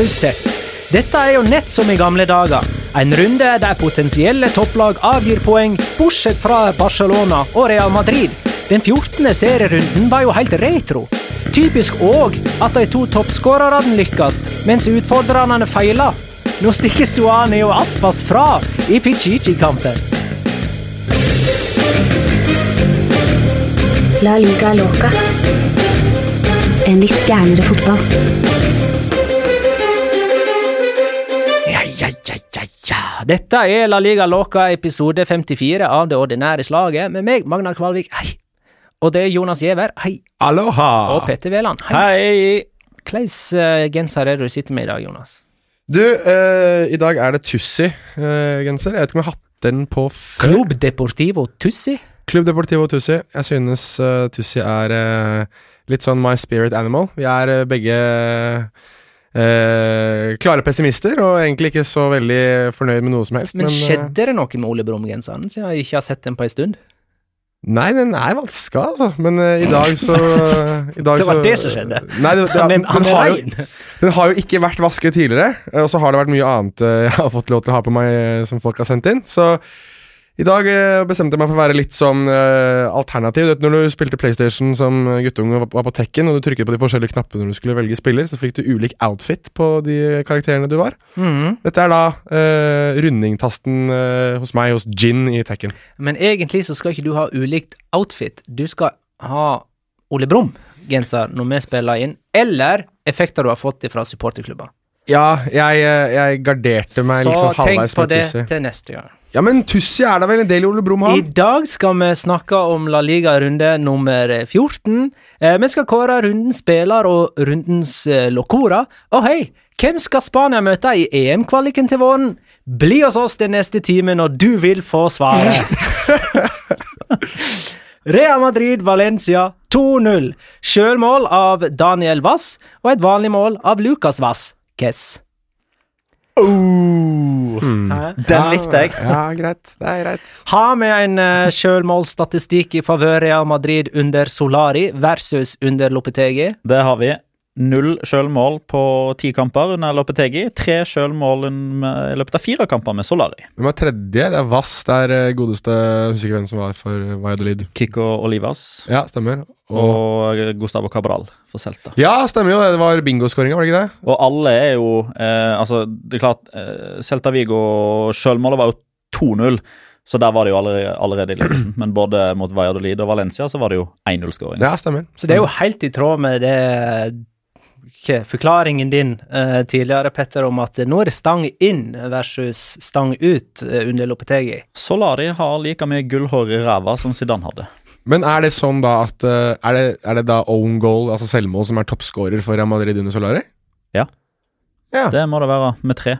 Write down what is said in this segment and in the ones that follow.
du sett? Dette er jo nett som i gamle dager. En runde der potensielle topplag avgir poeng, bortsett fra Barcelona og Real Madrid. Den 14. serierunden var jo helt retro. Typisk òg at de to toppskårerne lykkes, mens utfordrerne feiler. Nå stikker Stuani og Aspas fra i Pichichi-kampen. La liga loca. En litt gærnere fotball. Dette er La Liga Loca episode 54 av det ordinære slaget, med meg, Magnar Kvalvik, hei. Og det er Jonas Giæver, hei. Aloha! Og Petter Wæland, hei. Hei! Hvilken uh, genser er det du sitter med i dag, Jonas? Du, uh, i dag er det Tussi-genser. jeg vet ikke om jeg har hatt den på før. Club Deportivo Tussi? Club Deportivo Tussi. Jeg synes uh, Tussi er uh, litt sånn my spirit animal. Vi er uh, begge eh, klare pessimister, og egentlig ikke så veldig fornøyd med noe som helst. Men, men skjedde det noe med Ole Brumm-genseren, siden jeg ikke har sett den på en stund? Nei, den er vanska, altså. Men uh, i dag så i dag Det var så- det som skjedde. Nei, det, det, er, den, er har jo, den har jo ikke vært vasket tidligere, eh, og så har det vært mye annet eh, jeg har fått lov til å ha på meg eh, som folk har sendt inn. Så i dag eh, bestemte jeg meg for å være litt sånn uh, alternativ. Du vet, når du spilte PlayStation som guttunge og var på Tekken, og du trykket på de forskjellige knappene når du skulle velge spiller, så fikk du ulik outfit på de karakterene du var. Mm. Dette er da uh, rundingtasten uh, hos meg hos Gin i Tekken. Men egentlig så skal ikke du ha ulikt outfit. Du skal ha Ole Brumm-genser når vi spiller inn, eller effekter du har fått fra supporterklubber. Ja, jeg, eh, jeg garderte meg Så liksom tenk på det til neste gang. Ja, men Tussi er da vel en del Ole Brumm I dag skal vi snakke om La Liga-runde nummer 14. Eh, vi skal kåre rundens spiller og rundens eh, locora. Og hei, hvem skal Spania møte i EM-kvaliken til våren? Bli hos oss den neste timen, og du vil få svaret. Real Madrid Valencia 2-0. Sjølmål av Daniel Wass og et vanlig mål av Lucas Wass. Guess. Hmm. mm. Den likte jeg. Ja, greit. Det er greit. Ha med en uh, sjølmålsstatistikk i favør Real Madrid under Solari versus under Lopetegi? Det har vi. Null sjølmål på ti kamper under Lopetegi. Tre sjølmål i løpet av fire kamper med Solari. Hvem er tredje? Det er Vass. Det er eh, godeste Jeg husker ikke hvem som var for Valladolid. Kikko Olivas Ja, stemmer. Og, og Gustavo Cabral for Celta. ja, stemmer jo. Det var bingoskåringa, var det ikke det? Og alle er jo eh, Altså, det er klart eh, Celta Vigo sjølmålet var jo 2-0. Så der var det jo allerede, allerede i ledelsen. Men både mot Valladolid og Valencia så var det jo 1-0-skåring. Ja, stemmer. Så det er jo helt i tråd med det ikke, forklaringen din uh, tidligere, Petter, om at nå er det stang inn versus stang ut uh, under Lopetegi. Solari har like mye gullhår i ræva som Zidane hadde. Men er det sånn da at uh, er, det, er det da own goal, altså selvmål, som er toppskårer for Real Madrid under Solari? Ja. Ja. Det må det være, med tre.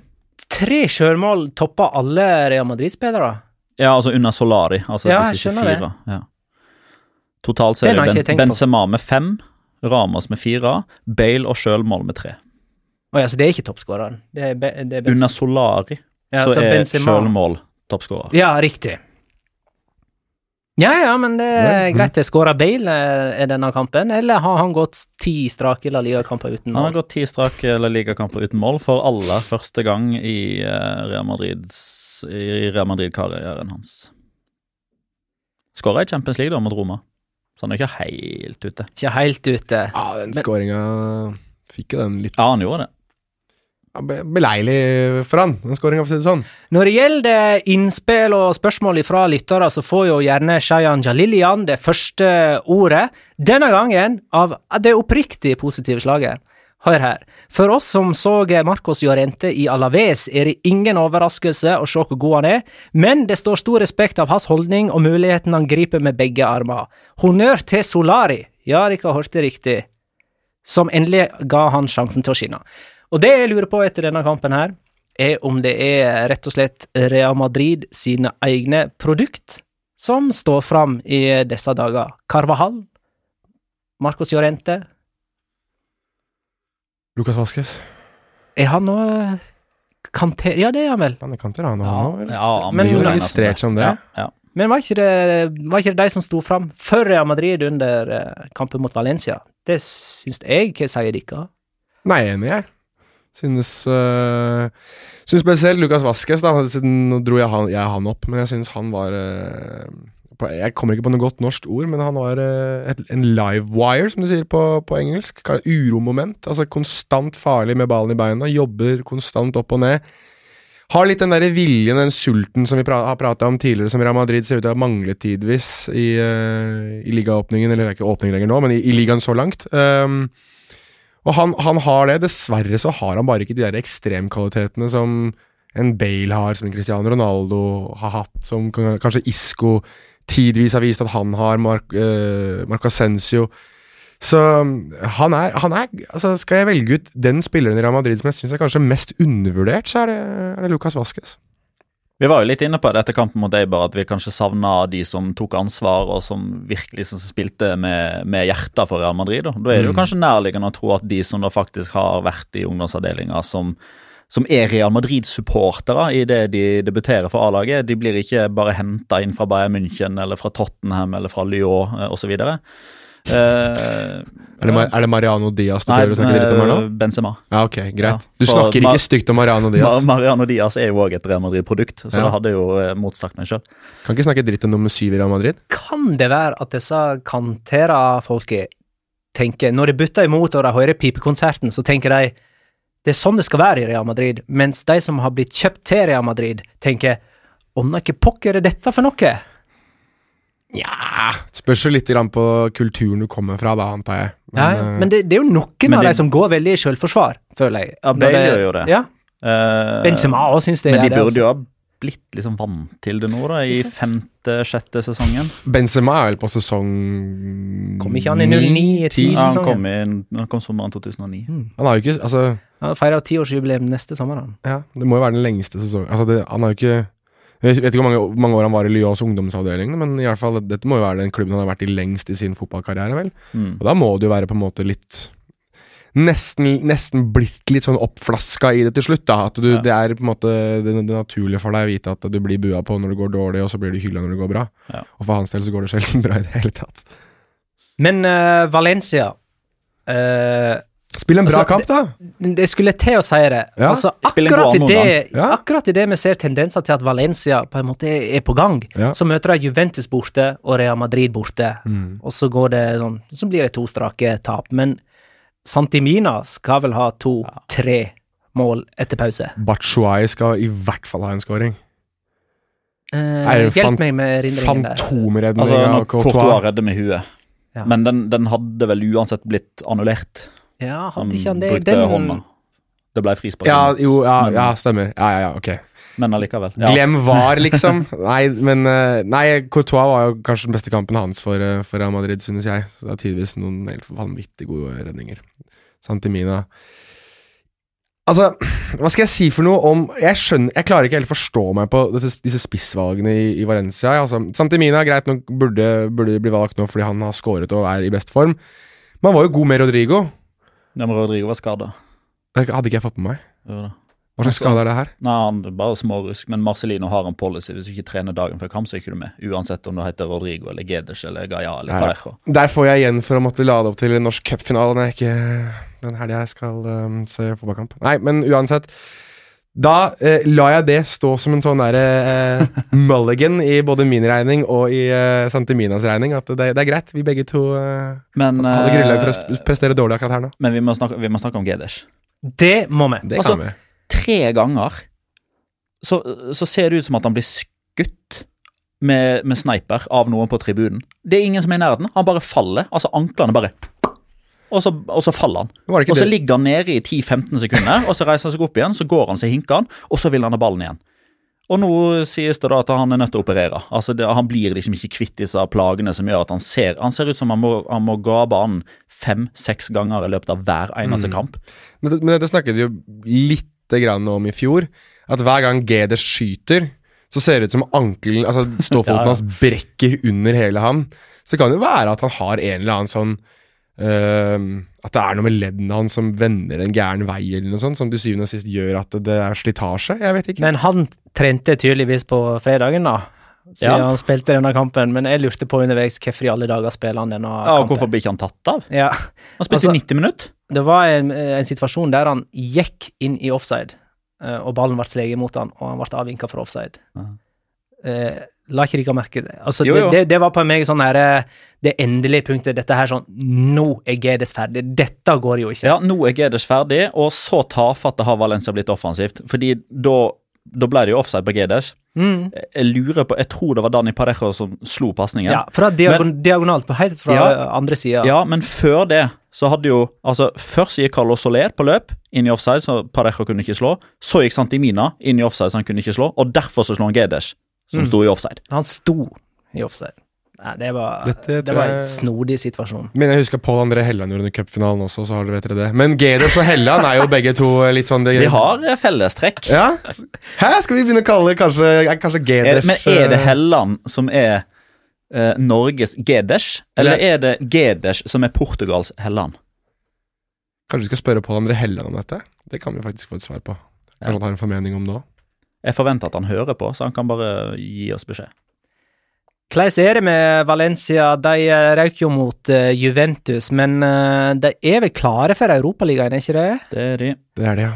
Tre sjølmål topper alle Real Madrid-spillere. Ja, altså under Solari. Altså Ja, jeg skjønner fire. Ja. Totalt så er det ben. Benzema med fem, Ramos med fire, Bale og sjølmål med tre. Oh, ja, så det er ikke toppskåreren. Det er, Be- det er Benzema. Under Solari Ja, så, så er Benzema. sjølmål toppskårer. Ja, riktig. Ja, ja, men det er mm. greit. det. Skåra Bale eh, i denne kampen, eller har han gått ti strake La Liga-kamper uten Han har gått ti strake La Liga-kamper uten mål for aller første gang i eh, Real Madrid i Real Madrid-karrieren hans. Skåra i Champions League da mot Roma, så han er ikke helt ute. Ikke helt ute. Ja, den skåringa fikk jo den litt Ja, han gjorde det. ja, be- beleilig for han, den skåringa, for å si det sånn. Når det gjelder innspill og spørsmål fra lyttere, så får jo gjerne Shayan Jalilian det første ordet. Denne gangen av det oppriktig positive slaget. Hør her. For oss som så Marcos Llorente i Alaves, er det ingen overraskelse å se hvor god han er, men det står stor respekt av hans holdning og muligheten han griper med begge armer. Honnør til Solari, ja, dere hørte riktig, som endelig ga han sjansen til å skinne. Og det jeg lurer på etter denne kampen her, er om det er rett og slett Real Madrid sine egne produkt som står fram i disse dager. Carvahall, Marcos Llorente. Lucas Vaskes. Er han nå Kanter... Ja, det er han vel. Han er kanter, han. Han ja, ja, han Men- er registrert som det. Ja, ja. Men var ikke det, var ikke det de som sto fram for Real Madrid under eh, kampen mot Valencia? Det syns jeg ikke sier dere. Nei, jeg er enig, jeg. Synes, uh, synes spesielt Lukas Vasques, da. Siden nå dro jeg han, jeg han opp, men jeg synes han var uh, Jeg kommer ikke på noe godt norsk ord, men han var uh, et, en live wire, som du sier på, på engelsk. Uromoment. Altså konstant farlig med ballen i beina. Jobber konstant opp og ned. Har litt den der viljen, den sulten som vi pra har prata om tidligere, som Real Madrid ser ut til å ha manglet tidvis i, i ligaåpningen. Eller det er ikke åpning lenger nå, men i, i ligaen så langt. Um, og han, han, har det. Dessverre så har han bare ikke de der ekstremkvalitetene som en Bale har, som en Cristiano Ronaldo har hatt, som kanskje Isco tidvis har vist at han har, Marc uh, Marco Ascencio. Så han er, han er, altså Skal jeg velge ut den spilleren i Real Madrid som jeg syns er kanskje mest undervurdert, så er det, er det Lucas Vasques. Vi var jo litt inne på det etter kampen mot Eibar, at vi kanskje savna de som tok ansvar, og som virkelig som spilte med, med hjertet for Real Madrid. Da. da er det jo mm. kanskje nærliggende å tro at de som da faktisk har vært i ungdomsavdelinga, som, som er Real Madrid-supportere i det de debuterer for A-laget, de blir ikke bare henta inn fra Bayern München eller fra Tottenham eller fra Lyon eh, osv. Uh, er, det, er, det, Mariano Diaz du prøver å snakke dritt om her nå? Benzema. Ja, ok, greit. Du ja, snakker ikke stygt om Mariano Diaz? Mariano Diaz er jo òg et Real Madrid-produkt, så ja. det hadde jo eh, motsagt meg sjøl. Kan ikke snakke dritt om nummer syv i Real Madrid? Kan det være at disse kantera-folket tenker Når de bytter imot og de hører pipekonserten, så tenker de det er sånn det skal være i Real Madrid, mens de som har blitt kjøpt til Real Madrid, tenker Ånda hva pokker er dette for noe? Nja Spørs jo litt på kulturen du kommer fra, da, antar jeg. Men, ja, men det, det, er jo noen av de som går veldig i selvforsvar, føler jeg. Ja, Bale gjør jo det. Ja. Uh, Benzema òg syns det. Men de burde jo ha blitt liksom vant til det nå, da, i femte-sjette sesongen. Benzema er vel på sesong Kom ikke han i 09-10-sesongen? Ja, han kom, i, han kom sommeren 2009. Mm. Han har jo ikke altså Han feirer tiårsjubileum neste sommer, han. Ja, det må jo være den lengste sesongen. Altså, det, han har jo ikke jeg vet ikke hvor mange, mange, år han var i Lyons ungdomsavdeling, men i hvert fall, dette må jo være den klubben han har vært i lengst i sin fotballkarriere. vel? Mm. Og Da må det jo være på en måte litt Nesten, nesten blitt litt sånn oppflaska i det til slutt. da, at du, ja. Det er på en måte det, det naturlige for deg å vite at du blir bua på når det går dårlig, og så blir du hylla når det går bra. Ja. Og for hans del så går det sjelden bra i det hele tatt. Men uh, Valencia uh, Spill en bra altså, kamp, da! Det, det skulle til å si det. Ja. Altså, akkurat, i det ja. akkurat i det vi ser tendenser til at Valencia på en måte er, er på gang, ja. så møter de Juventus borte og Real Madrid borte, mm. og så går det sånn Så blir det to strake tap. Men Santimina skal vel ha to-tre mål etter pause. Batshuay skal i hvert fall ha en scoring. Eh, hjelp meg med rindringen der. Fantomredning altså, av Courtois redder med huet. Men den, den hadde vel uansett blitt annullert. Ja, hadde ikke han det den... hånda. Det ble frispark. Ja, jo, ja, ja, stemmer. Ja, ja, ja, ok. Men allikevel. Ja. Glem var, liksom. nei, men eh, Nei, Courtois var jo kanskje den beste kampen hans for, eh, for Real Madrid, synes jeg. Så det er tydeligvis noen helt vanvittig gode redninger. Santimina Altså, hva skal jeg si for noe om Jeg skjønner, jeg klarer ikke helt forstå meg på disse, disse spissvalgene i, i Valencia. Altså, Santimina greit nok burde, burde bli valgt nå fordi han har skåret og er i best form. Men han var jo god med Rodrigo. Ja, men Rodrigo var skada. Hadde ikke jeg fått med meg. Hva slags skade er det her? Nei, han er Bare smårusk. Men Marcelino har en policy. Hvis du ikke trener dagen før kamp, så er ikke du med. Uansett om du heter Rodrigo eller Gedes eller Gaia eller Parejo. Der får jeg igjen for å måtte lade opp til norsk cupfinale når jeg ikke den helga jeg skal um, se fotballkamp. Nei, men uansett. Da eh, lar jeg det stå som en sånn derre eh, mulligan i både min regning og i eh, Santiminas regning. At det, det, er greit. Vi begge to eh, men, hadde grunnlag for å eh, prestere dårlig akkurat her nå. Men vi må snakke, vi må snakke om Gedesh. Det må vi. Det altså, vi. Tre ganger så, så, ser det ut som at han blir skutt med, med sniper av noen på tribunen. Det er ingen som er i nærheten. Han bare faller. Altså Anklene bare og så, og så faller han. Og så ligger han nede i 10-15 sekunder, og så reiser han seg opp igjen, så går han seg hinker han, og så vil han ha ballen igjen. Og nå sies det da at han er nødt til å operere. Altså det, Han blir liksom ikke kvitt disse plagene som gjør at han ser Han ser ut som han må, han må ga banen fem-seks ganger i løpet av hver eneste mm. kamp. Men, men dette snakket jo lite grann om i fjor. At hver gang GD skyter, så ser det ut som ankelen, altså ståfoten ja, ja. hans brekker under hele ham. Så det kan jo være at han har en eller annen sånn Uh, at det er noe med leddene hans som vender en gæren vei, eller noe sånt, som til syvende og sist gjør at det er slitasje. Jeg vet ikke. Men han trente tydeligvis på fredagen, da. Siden Ja. han spilte denne kampen, men jeg lurte på underveis hvorfor i alle dager spiller han denne Ja, og kampen. hvorfor blir ikke han tatt av? Ja, Han spilte Altså- 90 minutter. det var en, en situasjon der han gikk inn i offside, eh, og ballen ble sleget mot han, og han ble avvinka for offside. Ja. Eh, la ikke dere merke det? Altså, Jo, jo. Det, det, det var på meg sånn her eh, Det endelige punktet. Dette her sånn Nå er Gedes ferdig. Dette går jo ikke. Ja, nå er Gedes ferdig, og så tafatte har Valencia blitt offensivt. Fordi da, da ble det jo offside på Gedes. Mm. Jeg lurer på, jeg tror det var Dani Parejo som slo pasningen. Ja, fra diagon diagonalt på helt fra Ja. eh, andre sida. Ja, men før det så hadde jo Altså, først gikk Carlos Soler på løp inn i offside, så Parejo kunne ikke slå. Så gikk Santimina inn i offside, så han kunne ikke slå. Og derfor så slo han Gedes, som Mm. sto i offside. Han sto i offside. Nei, det var, Dette det var en snodig situasjon. Men jeg husker Pål André Helland gjorde det i cupfinalen også, så har dere vet dere det. Men Gedos og Helland er jo begge to litt sånn det, De har eh, fellestrekk. Ja? Hæ, skal vi begynne å kalle det kanskje, kanskje Er, men er det eh, Helland som er uh, Norges Gedes, eller er det Gedes som er Portugals Helland? Kanskje vi skal spørre Pål André Helland om dette? Det kan vi faktisk få et svar på. Kanskje han har en formening om det òg. Jeg forventer at han hører på, så han kan bare gi oss beskjed. Hvordan er det med Valencia? De eh, røk jo mot eh, Juventus, men eh, de er vel klare for Europaligaen, er ikke det? Det er de. Det er de, ja.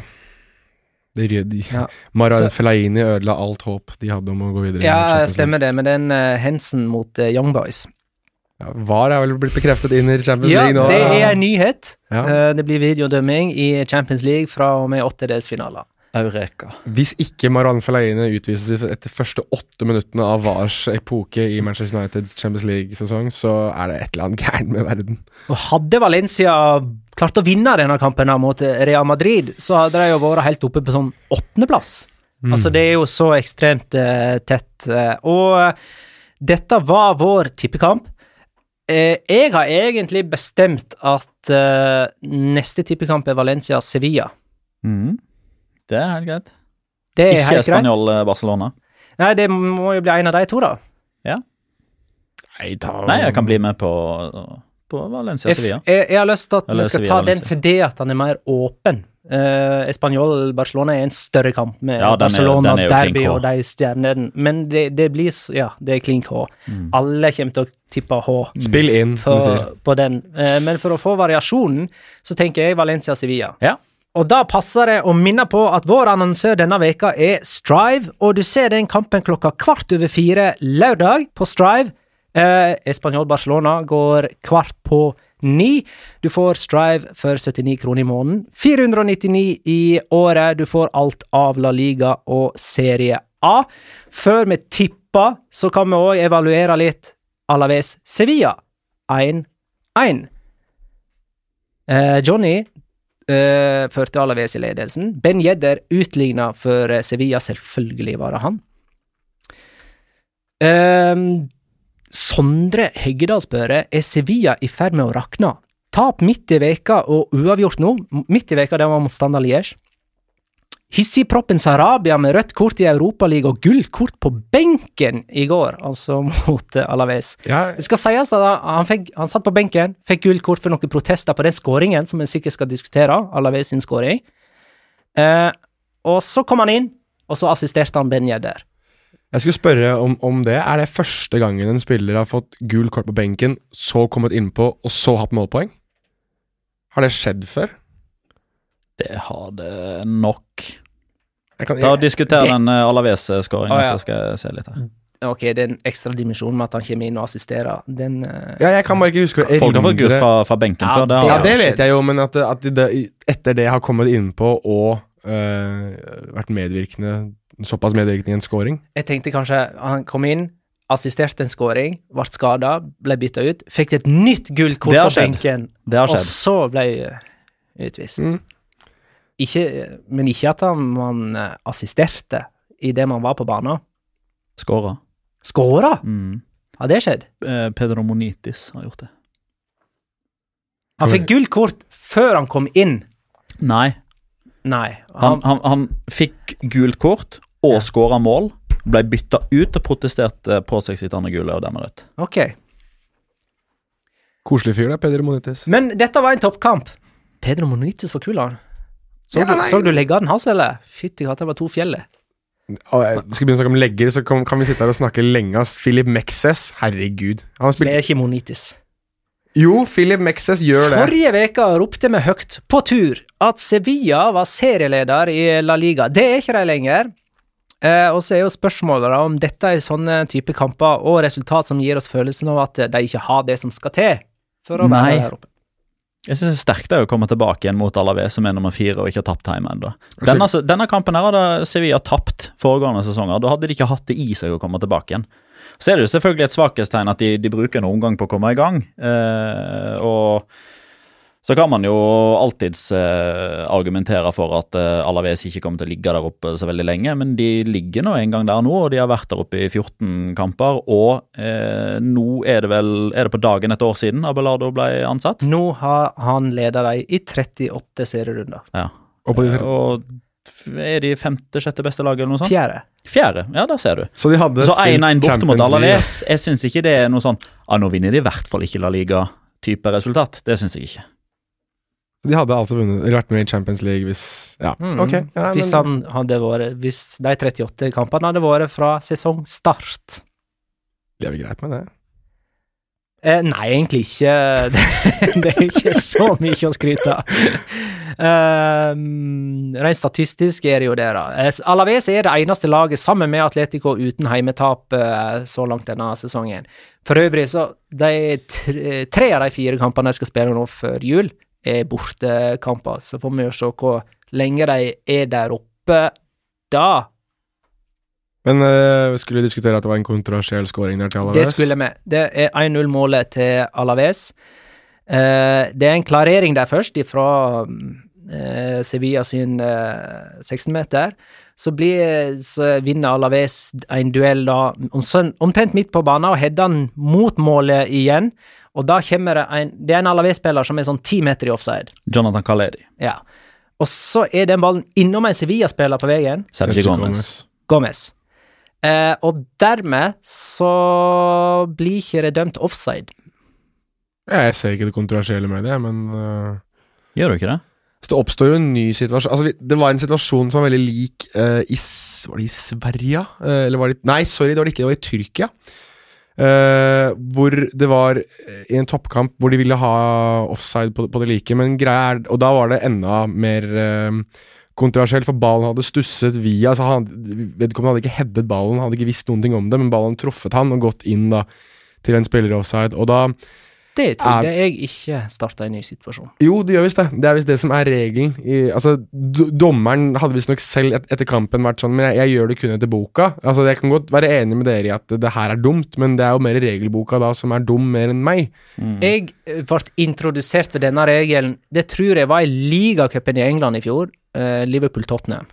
Det er de. Ja. Maran Felaini Fellaini ødela alt håp de hadde om å gå videre. i Ja, Champions League. stemmer det, med den uh, Hensen mot uh, Young Boys. Ja, VAR er vel blitt bekreftet inn i Champions Ja, League nå? Ja, det er en nyhet. Ja. Uh, det blir videodømming i Champions League fra og med åttedelsfinaler. Eureka. Hvis ikke Maran Fellaini utvises etter første åtte minuttene av VARs epoke i Manchester Uniteds Champions League-sesong, så er det et eller annet gærent med verden. Og hadde Valencia klart å vinne denne kampen mot Real Madrid, så hadde de jo vært helt oppe på sånn åttendeplass. Altså, det er jo så ekstremt uh, tett. eh, og uh, dette var vår tippekamp. Uh, jeg har egentlig bestemt at neste tippekamp er Valencia-Sevilla. Mhm. Det er helt greit. Det er Ikke. Spanjol-Barcelona. Nei, det må jo bli en av de to, da. Nei, ta Nei, jeg kan bli med på, på Valencia Sevilla. jeg, jeg har lyst til at Eller vi skal Sevilla, ta den Valencia. fordi at han er mer åpen. Uh, Espanol-Barcelona er en større kamp med Ja, er- Barcelona, er Derby og de stjernene. Men det, det blir Ja, det er klink H. Mm. Alle kommer til å tippe H Spill inn, som på, sier. på den. Uh, men for å få variasjonen, så tenker jeg Valencia-Sevilla. Ja. Og da passer det å minne på at vår annonsør denne veka er Strive, og du ser den kampen klokka kvart over fire lørdag på Strive. Eh, Espanol Barcelona går kvart på ni. Du får Strive for 79 kroner i måneden. 499 i året. Du får alt av La Liga og Serie A. Før vi tipper, så kan vi òg evaluere litt Alaves Sevilla 1-1. Eh, Johnny eh, førte Alaves i ledelsen. Ben Jedder utligna for eh, Sevilla, selvfølgelig var det han. Um, Sondre Heggedal spør er Sevilla i ferd med å rakne. Tap midt i veka og uavgjort nå. Midt i veka det var motstander Liège. Hissigproppen Sarabia med rødt kort i Europaligaen og gullkort på benken i går, altså mot eh, Alaves. Ja, Det skal sies at han, fikk, han satt på benken, fikk gullkort for noen protester på den skåringen, som vi sikkert skal diskutere, Alaves sin skåring. Eh, og så kom han inn, og så assisterte han Benja der. jeg skulle spørre om, om det. Er det første gangen en spiller har fått gul kort på benken, så kommet innpå, og så hatt målpoeng? Har det skjedd før? Det har det nok. Kan, Da jeg, diskuterer den uh, Alaves-skåringa, ah, ja. så skal jeg se litt her. Ok, det er en ekstra dimensjon med at han kommer inn og assisterer, den uh, ja, jeg kan bare ikke huske Folk har fått gult fra, fra benken Ja, før. Det Ja, det vet jeg jo, men at, at det, etter det har kommet innpå og uh, vært medvirkende Såpass medvirkende i en scoring. Jeg tenkte kanskje han kom inn, assisterte en scoring, ble skada, ble bytta ut, fikk et nytt gult kort på skjedd. benken, Det har og så ble eh, utvist. Mm. Ikke, men ikke at han, man assisterte assisterte idet man var på banen. Skåra. Skåra! Mm. Har det skjedd? Eh, Pedro Monitis har gjort det. Han fikk gult kort før han kom inn. Nei, Nei. han, han, han fikk gult kort og Ja. skåra mål. Ble bytta ut og protesterte på seg sitt andre gule og dermed rødt. Ok. Koselig fyr, da, Peder Monitis. Men dette var en toppkamp. Pedro Monitis var kul, han. Så, Ja, du, nei. så du leggaden hans, eller? Fytti katta, det var to fjellet. Skal vi begynne å snakke om legger, så kan, kan vi sitte her og snakke lenge. ass. Philip Mexes, herregud. Han har Det er ikke monitis. Jo, Philip Mexes gjør det. Forrige veka ropte vi høyt, på tur, at Sevilla var serieleder i La Liga. Det er ikke de lenger. Eh, og så er jo spørsmålet da om dette er sånne type kamper og resultat som gir oss følelsen av at de ikke har det som skal til for å Nei. være der oppe. Jeg synes det er sterkt å komme tilbake igjen mot Alaves, som er nummer fire og ikke har tapt hjemme ennå. Denne, denne kampen her hadde Sevilla tapt foregående sesonger. Da hadde de ikke hatt det i seg å komme tilbake igjen. Så er det jo selvfølgelig et svakhetstegn at de, de bruker en omgang på å komme i gang. Eh, og så kan man jo alltids eh, argumentere for at eh, Alaves ikke kommer til å ligge der oppe så veldig lenge, men de ligger nå en gang der nå, og de har vært der oppe i 14 kamper. Og eh, nå er det vel Er det på dagen et år siden Abelardo ble ansatt? Nå har han leda dem i 38 serierunder. Ja. Og på de, Og er de femte-sjette beste laget, eller noe sånt? Fjerde. Fjerde, ja, der ser du. så de hadde Så spilt 1-1 borte mot Alaves. Jeg syns ikke det er noe sånn Ja, nå vinner de i hvert fall ikke La Liga-type resultat. Det syns jeg ikke. De hadde altså vunnet, eller vært med i Champions League hvis Ja, Mm. ok. Ja, hvis, han hadde vært, hvis de 38 kampene hadde vært fra sesongstart. lever greit med det. Eh, nei, egentlig ikke. det er ikke så mye å skryte av. Um, rent statistisk er det jo det, da. Alaves er det eneste laget, sammen med Atletico, uten heimetap eh, så langt denne sesongen. For øvrig, så de tre, tre av de fire kampene de skal spille nå før jul, er bortekamper. Så får vi jo se hvor lenge de er der oppe da. Men eh, vi skulle diskutere at det var en kontroversiell skåring der til Alaves. Det skulle vi. Det er 1-0-målet til Alaves. Uh, det er en klarering der først, fra uh, Sevilla sin uh, 16-meter. Så, blir, så vinner Alaves en duell da omtrent midt på banen, og header den mot målet igjen. Og da kommer det en Det er en Alaves-spiller som er sånn ti meter i offside. Jonathan Calleri. Ja. Og så er den ballen innom en Sevilla-spiller på veien. Sergi Sergio Gomez. Gomez. Eh, og dermed så blir ikke det dømt offside. Ja, jeg ser ikke det kontroversielle med det, men uh... Gjør du ikke det? Så det oppstår jo en ny situasjon Altså, Det var en situasjon som var veldig lik uh, i Var det i Sverige? Uh, eller var det Nei, sorry, det var det ikke. Det var i Tyrkia. Eh, hvor det var eh, i en toppkamp hvor de ville ha offside på, på det like, men greia er Og da var det enda mer uh, kontroversielt, for ballen hadde stusset via altså han, Vedkommende hadde ikke headet ballen, hadde ikke visst noen ting om det, men ballen truffet han og gått inn da til en spiller offside. Og da Det trodde jeg ikke starta en ny situasjon. jo, det gjør visst det. Det er visst det som er regelen. I, altså, dommeren hadde visstnok selv et, etter kampen vært sånn Men jeg, jeg gjør det kun etter boka. Altså, Jeg kan godt være enig med dere i at det her er dumt, men det er jo mer regelboka da som er dum mer enn meg. Mm. Jeg eh, ble introdusert for denne regelen, det tror jeg var i ligacupen i England i fjor. eh, Liverpool-Tottenham.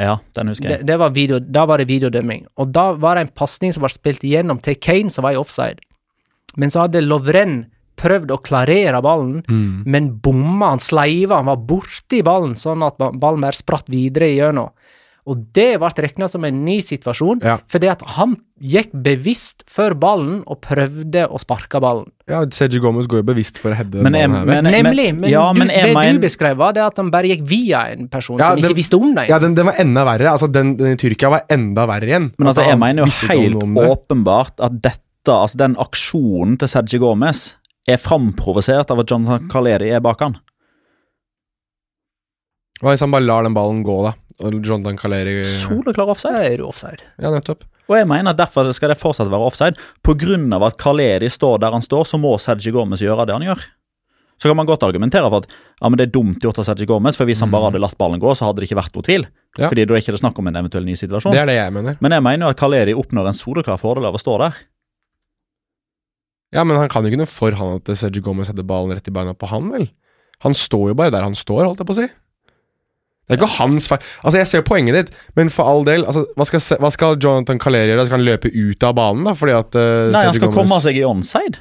Ja, den husker Det, jeg. det var video, da var det videodømming. Og da var det en pasning som ble spilt igjennom til Kane, som var i offside. Men så hadde Lovren prøvd å klarere ballen, men bomma. Han sleiva, han var borti ballen, sånn at ballen bare spratt videre igjennom. Og det ble regna som en ny situasjon, Ja. fordi at han gikk bevisst før ballen og prøvde å sparke ballen. Ja, Sergio Gomez går jo bevisst for å heade Men ballen her men- Nemlig, men ja, du, men det mener- du beskrev, var det at han bare gikk via en person Ja, som ikke visste om det. Ja, den, den var enda verre. Altså, den, den i Tyrkia var enda verre igjen. Men altså, Altså, jeg mener jo helt åpenbart at dette, altså den aksjonen til Sergi Gomez, er framprovosert av at Jonathan Caleri er bak han. Hva hvis han bare lar den ballen gå, da? Og Jonathan Caleri Soleklar offside. er du offside. Ja, nettopp. Og jeg mener at derfor skal det fortsatt være offside. På grunn av at Caleri står der han står, så må Sergi Gomez gjøre det han gjør. Så kan man godt argumentere for at ja, men det er dumt gjort av Sergi Gomez, for hvis han bare hadde latt ballen gå, så hadde det ikke vært noe tvil. Ja. Fordi da er ikke snakk om en eventuell ny situasjon. Det er det jeg mener. Men jeg mener jo at Caleri oppnår en soleklar fordel av å stå der. Ja, men han kan jo ikke noe for han at Sergio Gomez hadde ballen rett i beina på han, vel? Han står jo bare der han står, holdt jeg på å si. Det er ikke hans feil. Altså, jeg ser poenget ditt, men for all del, altså, hva skal, hva skal Jonathan Caleri gjøre? Skal han løpe ut av banen, da? Fordi at uh, Nei, han skal Gomez- komme seg i onside.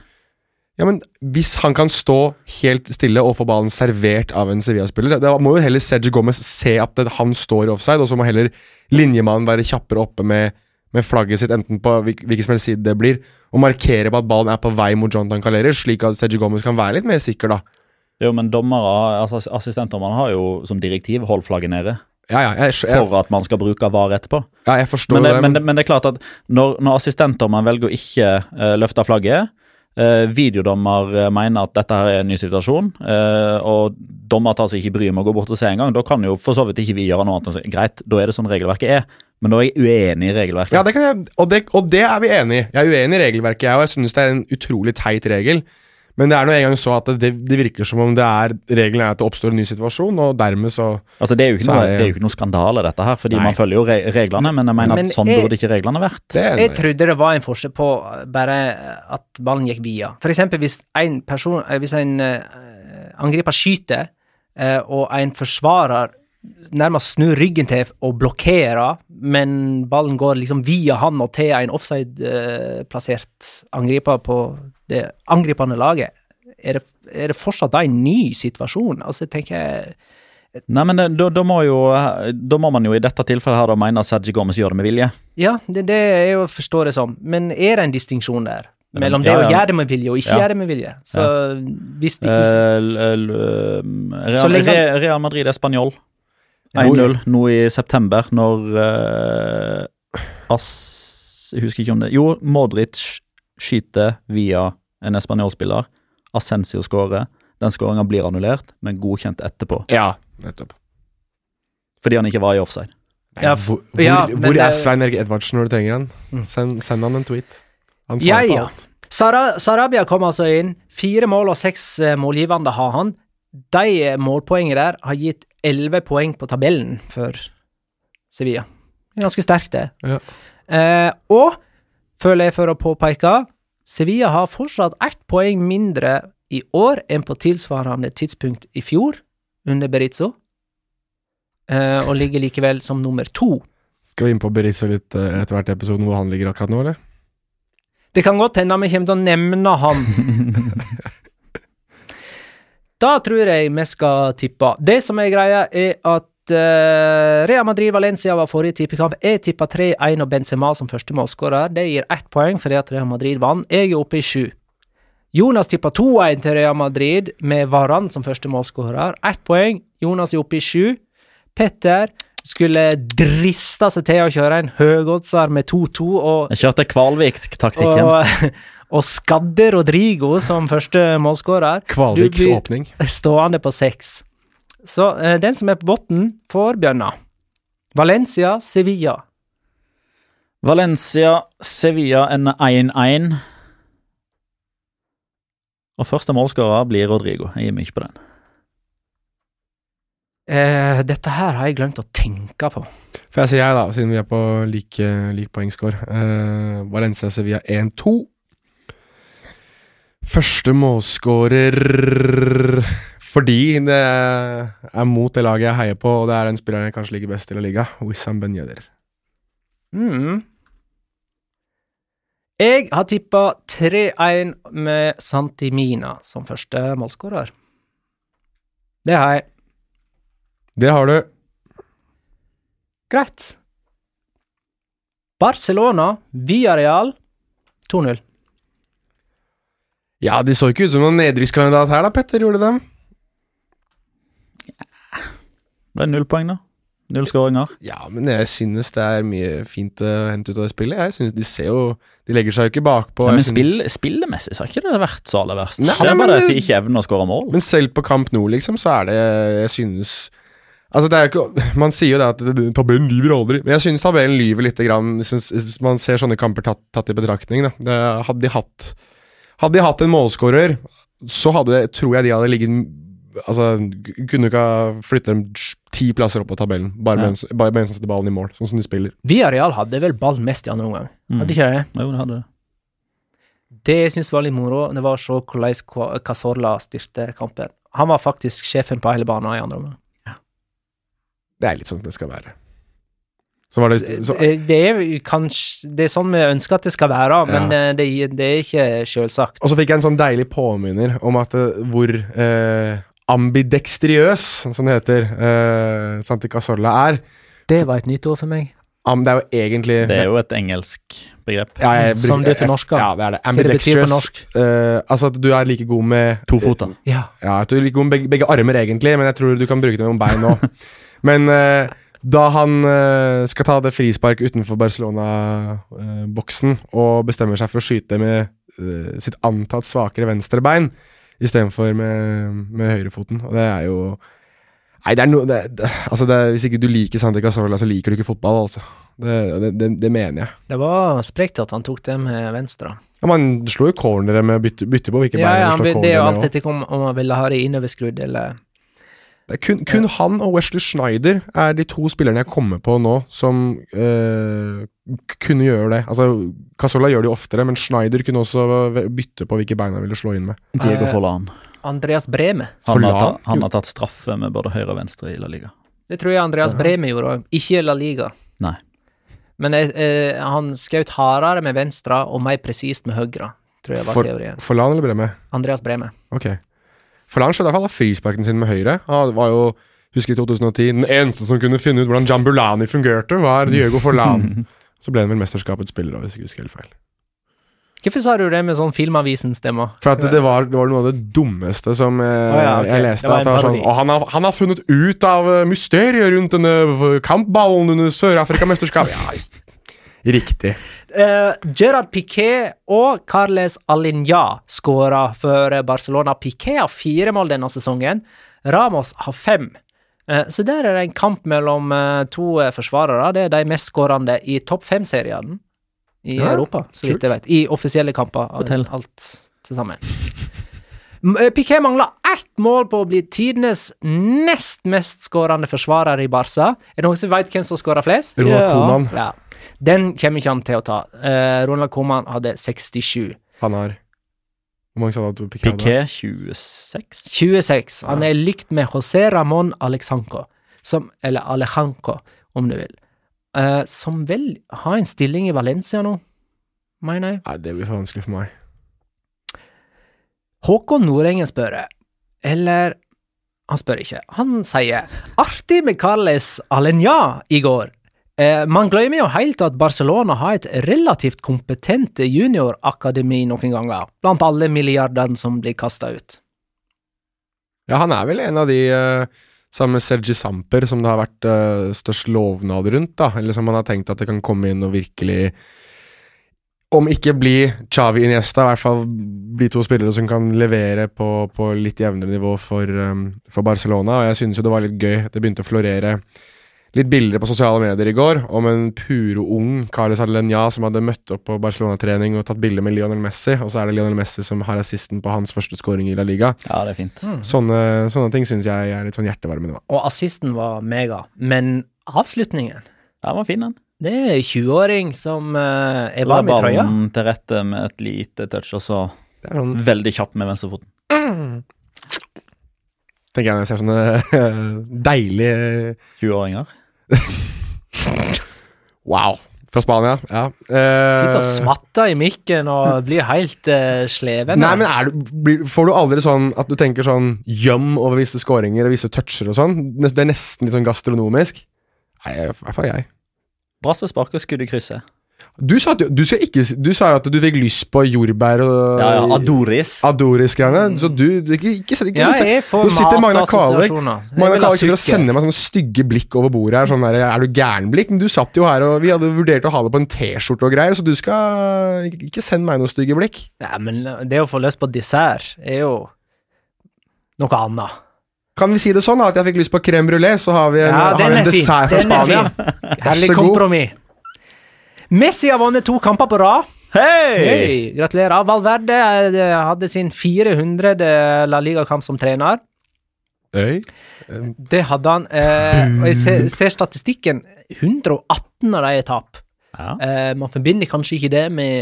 Ja, men hvis han kan stå helt stille og få ballen servert av en Sevilla-spiller, da må jo heller Sergio Gomez se at det, han står i offside, og så må heller linjemannen være kjappere oppe med, med flagget sitt, enten på hvilken som helst side det blir, og markere på at ballen er på vei mot Jonathan Caleri, slik at Sergi Gomez kan være litt mer sikker, da. Jo, men dommere, altså assistentdommerne har jo som direktiv hold flagget nede. Ja, ja, jeg, jeg, for at man skal bruke VAR etterpå. ja, jeg forstår Men det, det. men, det, men det er klart at når, når assistentdommeren velger å ikke uh, løfte flagget, eh, videodommer eh, mener at dette her er en ny situasjon, eh, og dommer tar seg ikke bryet med å gå bort og se engang, da kan jo for så vidt ikke vi gjøre noe annet greit, da er det sånn regelverket er. Men da er jeg uenig i regelverket. Ja, det jeg, og, det, og det er vi enig i. Jeg er uenig i regelverket, jeg, og jeg synes det er en utrolig teit regel. Men det er nå engang så at det, det virker som om det er regelen er at det oppstår en ny situasjon, og dermed så Altså, det er jo ikke, noe, det- er jo ikke noe skandale, dette her, fordi Nei. man følger jo re reglene, men jeg mener Men at sånn jeg- burde ikke reglene vært. Det Jeg trodde det var en forskjell på bare at ballen gikk via. For eksempel hvis en person, eh, hvis en eh, angriper skyter, eh, og en forsvarer nærmest snur ryggen til og blokkerer, men ballen går liksom via han og til en offside-plassert angriper på det angripende laget, er det, er det fortsatt da en ny situasjon? Altså, jeg tenker Nei, men da, da må jo Da må man jo i dette tilfellet her da mene at Sergi Gomez gjør det med vilje. Ja, det, det er jo forstår det som, men er det en distinksjon der? Mellom ja, det å gjøre det med vilje og ikke Ja. gjøre det med vilje. Så hvis det ikke Eh, um, Real, han- Real Madrid er spanjol. 1-0 nå i september, når uh, Ass Jeg husker ikke om det Jo, Modric skyter via en spanjolspiller. Ascensio skårer. Den skåringa blir annullert, men godkjent etterpå. Ja, nettopp. Fordi han ikke var i offside. Nei, Ja, hvor ja, hvor, men hvor er Svein Erik Edvardsen når du trenger han? Mm. Send, send han en tweet. Han Ja, på ja. alt. Sara, Sarabia kom altså inn. Fire mål og seks eh, målgivende har han. De eh, målpoengene der har gitt elleve poeng på tabellen for Sevilla. Ganske sterkt, det. Ja. Eh, og, føler jeg for å påpeke, Sevilla har fortsatt ett poeng mindre i år enn på tilsvarende tidspunkt i fjor, under Berizzo, eh, og ligger likevel som nummer to. Skal vi inn på Berizzo litt eh, etter hvert episode, hvor han ligger akkurat nå, eller? Det kan godt hende vi kommer til å nevne han Da tror jeg vi skal tippe. Det som er greia, er at uh, Real Madrid-Valencia var forrige tippekamp. Jeg tippa 3-1 og Benzema som første målskårer. Det gir ett poeng fordi at Real Madrid vant. Jeg er oppe i sju. Jonas tippa 2-1 til Real Madrid med Varan som første målskårer. Ett poeng. Jonas er oppe i sju. Petter skulle driste seg til å kjøre en høyoddser med 2-2 og Jeg kjørte Kvalvik-taktikken. og, og skadde Rodrigo som første målskårer. Kvalviks åpning. Stående på seks. Så eh, den som er på bunnen, får bjørna. Valencia, Sevilla. Valencia, Sevilla ender 1-1. Og første målskårer blir Rodrigo. Jeg gir meg ikke på den. Eh, dette her har jeg glemt å tenke på. Får jeg si jeg, da, siden vi er på like, lik poengscore. Eh, Valencia Sevilla 1-2. Første målskårer fordi det er mot det laget jeg heier på, og det er den spilleren jeg kanskje liker best i La Liga, Wissam Ben Yedder. Mm. Jeg har tippa 3-1 med Santi Mina som første målskårer. Det har jeg. Det har du. Greit. Barcelona, via Real 2-0. Ja, de så ikke ut som noen nedrykkskandidat her, da, Petter. Gjorde de? Det er null poeng, da. Null skåringer. Ja, men jeg synes det er mye fint å hente ut av det spillet. Jeg synes De ser jo De legger seg jo ikke bakpå. Ja, men synes- spill, spillemessig så har ikke det vært så aller verst. Nei, det er bare det- at de ikke evner å skåre mål. Men selv på Kamp nå, liksom, så er det Jeg synes Altså, det er jo ikke Man sier jo det at tabellen lyver aldri, men jeg synes tabellen lyver lite grann hvis man ser sånne kamper tatt, tatt i betraktning. Da. Det, hadde de hatt Hadde de hatt en målskårer, så hadde tror jeg de hadde ligget Altså, kunne ikke ha flyttet dem ti plasser opp på tabellen, bare Ja. med, en, bare med som setter ballen i mål, sånn som de spiller. Villarreal hadde vel ball mest i andre omgang, Mm. hadde ikke det? Jo, det hadde det. Det jeg syns var litt moro, det var å se hvordan Casorla styrte kampen. Han var faktisk sjefen på hele banen i andre omgang. Det er litt sånn det skal være. Så var det så, Det, det er kanskje Det er sånn vi ønsker at det skal være, men Ja. eh, det, det er ikke selvsagt. Og så fikk jeg en sånn deilig påminner om at eh, hvor eh, ambidekstriøs, som det heter, eh, Santi Casolla er. Det var et nytt ord for meg. Am, det er jo egentlig Det er jo et engelsk begrep. ja, jeg bruker- Som du fornorska. Ja, det er det. Hva det betyr på Ambidextrous. norsk? eh, altså at du er like god med To fota. Ja. Ja, at du er like god med begge, begge armer, egentlig, men jeg tror du kan bruke det med bein nå. men eh, Da han eh, skal ta det frispark utenfor Barcelona-boksen og bestemmer seg for å skyte med eh, sitt antatt svakere venstre bein istedenfor med, med høyrefoten. Og det er jo Nei, det er noe Altså, hvis ikke du liker Santi Casola, så liker du ikke fotball, altså. Det, det, det, det mener jeg. Det var sprekt at han tok det med venstre. Ja, Man slo jo cornere med bytte, bytte på hvilke Ja, bein ja, han han, slår det er jo alt etter om, om han ville ha det innoverskrudd eller Det er kun, kun han og Wesley Schneider er de to spillerne jeg kommer på nå som øh, kunne gjøre det. Altså, Casola gjør det jo oftere, men Schneider kunne også bytte på hvilke bein han ville slå inn med. Diego Eh, Forlan. Andreas Breme. Han, har tatt- han har tatt straffe med både høyre og venstre i La Liga. Det tror jeg Andreas Breme gjorde òg. Ikke La Liga. Nei. Men eh, eh, han skjøt hardere med venstre og mer presist med høyre, tror jeg var For- teorien. Forlan eller Breme? Andreas Breme. Ok. Forlan skjøt i hvert fall frisparken sin med høyre. Han var jo, husker i 2010, den eneste som kunne finne ut hvordan Jambulani fungerte, var Diego Forlan. Så ble han vel mesterskapets spiller, hvis jeg ikke husker helt feil. Hvorfor sa du det med sånn Filmavisen-stemme? For at det, var, det var noe av det dummeste som jeg, oh, ja, okay. jeg leste. Det var en at det var sånn, han har, han har funnet ut av eh, mysteriet rundt denne kampballen under Sør-Afrika-mesterskapet. Ja, riktig. Uh, Gerard Piquet og Carles Alinja skåra for Barcelona. Piquet har fire mål denne sesongen. Ramos har fem. Eh, så der er det en kamp mellom eh, to forsvarere. Det er de mest skårende i topp fem-seriene i Ja, Europa, så vidt jeg vet. I offisielle kamper. Fortell. Alt til sammen. Piquet mangler ett mål på å bli tidenes nest mest skårende forsvarer i Barca. Er det noen som vet hvem som skårer flest? Ja. Koeman, Ja. Den kommer ikke han til å ta. Eh, Ronald Koeman hadde 67. han har Hvor mange sa du at Piqué hadde? Piquet 26. 26. Han er likt med José Ramón Alexanco, som, eller Alejanco, om du vil. Eh, som vel har en stilling i Valencia nå, mener jeg. Nei, det blir for vanskelig for meg. Håkon Nordengen spør, eller Han spør ikke. Han sier 'artig med Carles Alenya i går'. Eh, man glemmer jo helt at Barcelona har et relativt kompetent juniorakademi noen ganger, blant alle milliardene som blir kasta ut. Ja, han er vel en av de uh, sammen med Sergi Samper som det har vært eh, størst lovnad rundt, da. Eller som man har tenkt at det kan komme inn og virkelig Om ikke bli Xavi Iniesta, i hvert fall bli to spillere som kan levere på, på litt jevnere nivå for, um, for Barcelona. Og jeg synes jo det var litt gøy. Det begynte å florere litt bilder på sosiale medier i går om en puro ung Carles Alenya som hadde møtt opp på Barcelona-trening og tatt bilde med Lionel Messi, og så er det Lionel Messi som har assisten på hans første skåring i La Liga. Ja, det er fint. Sånne, sånne ting syns jeg er litt sånn hjertevarmende. Og assisten var mega, men avslutningen den var fin, den. Det er en 20-åring som uh, er La varm i trøya. ballen til rette med et lite touch, og så Det sånn, veldig kjapp med venstrefoten. tenker jeg når jeg ser sånne deilige 20-åringer. Wow! Fra Spania, ja. Sitter og Eh, smatter i mikken og blir helt eh, sleven. Nei, men er du, blir, Får du aldri sånn at du tenker sånn gjøm over visse scoringer og visse toucher og sånn? Det er nesten litt sånn gastronomisk. Nei, i hvert fall jeg. Brasse sparker skudd i krysset. Du sa, at du, ikke, du sa jo at du fikk lyst på jordbær og Ja, ja, Adoris. Adoris-greiene. Så du, du ikke, ikke, ikke, Ja, jeg får Nå sitter Magna matassosiasjoner. Magna Kvalvik sitter og sender meg sånne stygge blikk over bordet her. Sånn der, Er du gæren-blikk? Men du satt jo her, og vi hadde vurdert å ha det på en T-skjorte og greier, så du skal ikke, sende meg noen stygge blikk. Nei, men det å få lyst på dessert er jo noe annet. Kan vi si det sånn at jeg fikk lyst på crème brulé, så har vi en, Ja, har en dessert fra Spania. Herlig så god. kompromiss. Messi har vunnet to kamper på rad. Hei! Hey, gratulerer. Valverde eh, hadde sin 400. La Liga-kamp som trener. Øy. Det hadde han. Eh, og jeg ser, ser statistikken. 118 av de er tap. Ja. Eh, man forbinder kanskje ikke det med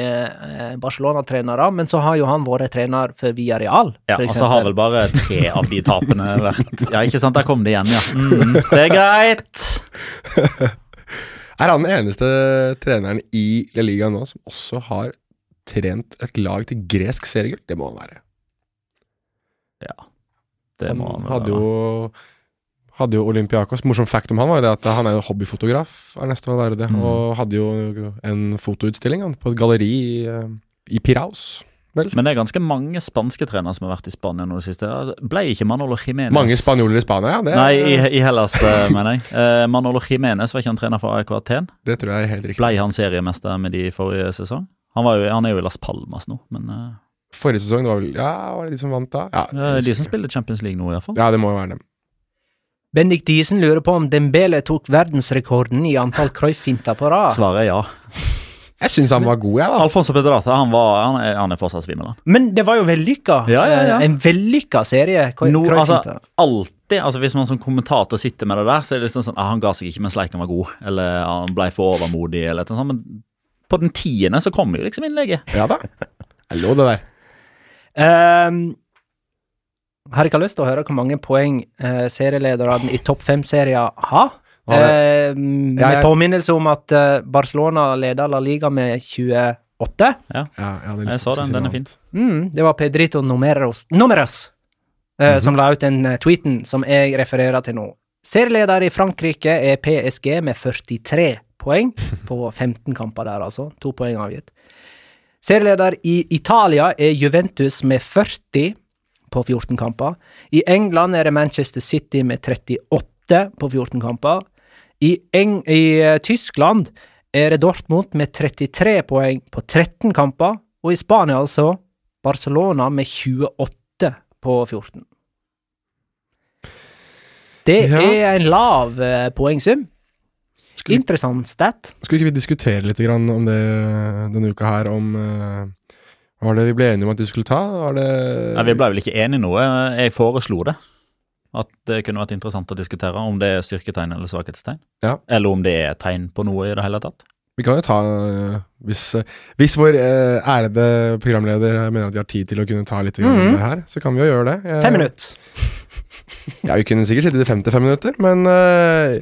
eh, Barcelona-trenere, men så har jo han vært trener for Villarreal, Ja, og så har vel bare tre av de tapene vært Ja, ikke sant, der kom det igjen, ja. Mm, det er greit. Er han den eneste treneren i La Liga nå som også har trent et lag til gresk seriegull? Det må han være. Ja, det Han må han vel hadde jo hadde jo Olympiakos. Morsom fact om han var jo det at han er jo hobbyfotograf, er nesten å være det, Mm. og hadde jo en fotoutstilling han, på et galleri i, eh, i Piraus. Vel? Men det er ganske mange spanske trenere som har vært i Spania nå i det siste. Ble ikke Manolo Jiménez Mange spanjoler i Spania, ja. Det, Nei, i, i Hellas, eh, mener jeg. Eh, Manolo Jiménez var ikke han trener for AIK Aten? det tror jeg er helt riktig. Ble han seriemester med de i forrige sesong? Han, var jo, han er jo i Las Palmas nå, men eh, Forrige sesong, det var vel Ja, var det de som vant da? Ja, det er de som spiller Champions League nå, iallfall. ja det må jo være dem. Bendik Diesen lurer på om Dembele tok verdensrekorden i antall Cruyff-finter på rad. Svaret er ja. Jeg syns han var god, jeg, da. Alfonso Pedrata han, var, han, er, han er fortsatt svimmel, han. Men det var jo vellykka. Ja, ja, ja. Eh, En vellykka serie. Cruyff- No, altså, alltid, altså Hvis man som kommentator sitter med det der, så er det liksom sånn ah, Han ga seg ikke mens leiken var god, eller han ble for overmodig, eller noe sånt. Men på den tiende så kommer jo liksom innlegget. Ja da. Jeg lå det der. Um, har ikke lyst til å høre hvor mange poeng uh, serielederne i topp fem-serier har. Ja, med jeg- påminnelse om at eh, Barcelona leder La Liga med 28. Ja, jeg, Jeg så den, den er fint. Mm, det var Pedrito Numeros, Numeros eh, Mhm. som la ut den eh, tweeten som jeg refererer til nå. Serieleder i Frankrike er PSG med 43 poeng på 15 kamper der, altså. To poeng avgitt. Serieleder i Italia er Juventus med 40 på 14 kamper. I England er det Manchester City med 38 på 14 kamper. I, Eng i eh, Tyskland er det Dortmund med 33 poeng på 13 kamper, og i Spania altså Barcelona med 28 på 14. Det Ja. er en lav eh, poengsum. Skulle, Interessant stat. skulle ikke vi diskutere litt grann om det denne uka her, om uh, Hva var det vi ble enige om at du skulle ta? Var det Nei, Vi ble vel ikke enige nå. Jeg foreslo det. At det kunne vært interessant å diskutere om det er styrketegn eller svakhetstegn. Ja. Eller om det er tegn på noe i det hele tatt. Vi kan jo ta øh, Hvis, øh, hvis vår øh, ærede programleder mener at de har tid til å kunne ta litt mm -hmm. Det her, så kan vi jo gjøre det. Jeg- Fem minutter. Ja, vi kunne sikkert sittet i 55 minutter, men uh,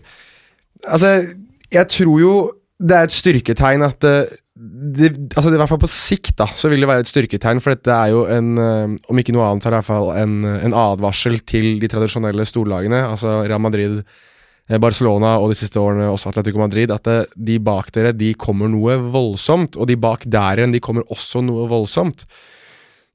Altså, jeg tror jo det er et styrketegn at øh, det, altså det, I hvert fall på sikt da, så vil det være et styrketegn, for dette er jo en øh, Om ikke noe annet, så er det i hvert fall en, en advarsel til de tradisjonelle storlagene, altså Real Madrid, eh, Barcelona og de siste årene også Atletico Madrid, at det, de bak dere de kommer noe voldsomt, og de bak der igjen de kommer også noe voldsomt.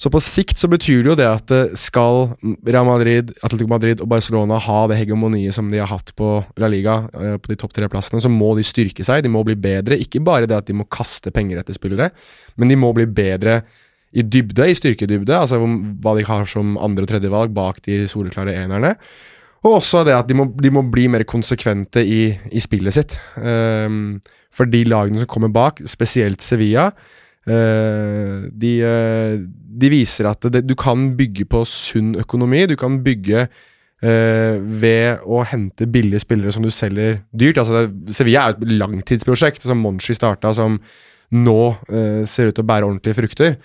Så på sikt så betyr det jo det at eh, skal Real Madrid, Atletico Madrid og Barcelona ha det hegemoniet som de har hatt på La Liga, eh, på de topp tre plassene, så må de styrke seg, de må bli bedre. Ikke bare det at de må kaste penger etter spillere, men de må bli bedre i dybde, i styrkedybde, altså hva de har som andre- og tredjevalg bak de soleklare enerne. Og også det at de må, de må bli mer konsekvente i, i spillet sitt. Um, for de lagene som kommer bak, spesielt Sevilla, de, eh, de viser at det, du kan bygge på sunn økonomi. Du kan bygge eh, ved å hente billige spillere som du selger dyrt. Altså det, Sevilla er et langtidsprosjekt som Monchi starta, som nå eh, ser ut til å bære ordentlige frukter.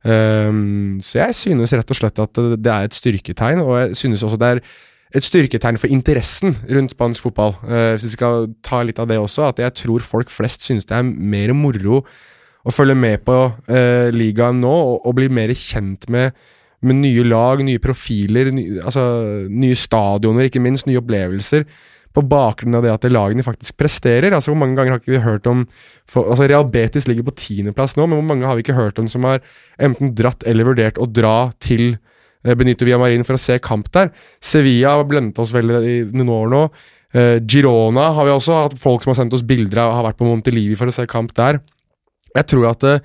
Um, så jeg synes rett og slett at det er et styrketegn, og jeg synes også det er et styrketegn for interessen rundt spansk fotball. Uh, hvis vi skal ta litt av det også, at jeg tror folk flest synes det er mer moro å følge med på eh, ligaen nå, og, og bli mer kjent med, med nye lag, nye profiler, ny, altså, nye stadioner, ikke minst, nye opplevelser. På bakgrunn av det at lagene faktisk presterer. altså Hvor mange ganger har ikke vi hørt om for, altså Real Betis ligger på tiendeplass nå, men hvor mange har vi ikke hørt om som har enten dratt eller vurdert å dra til eh, Benito Villamarin for å se kamp der? Sevilla har blendet oss veldig i noen år nå. Eh, Girona har vi også hatt folk som har sendt oss bilder av har vært på Montelivi for å se kamp der. Jeg tror at eh,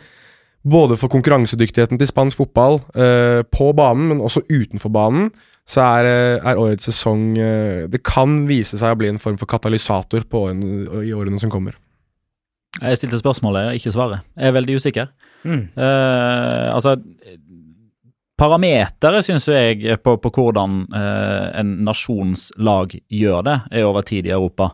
både for konkurransedyktigheten til spansk fotball eh, på banen, men også utenfor banen, så er, eh, er årets sesong Det kan vise seg å bli en form for katalysator på årene, i årene som kommer. Jeg stilte spørsmålet, ikke svaret. Jeg er veldig usikker. Mm. Uh, altså Parameteret, syns jeg, på, på hvordan uh, en nasjonslag gjør det, er over tid i Europa.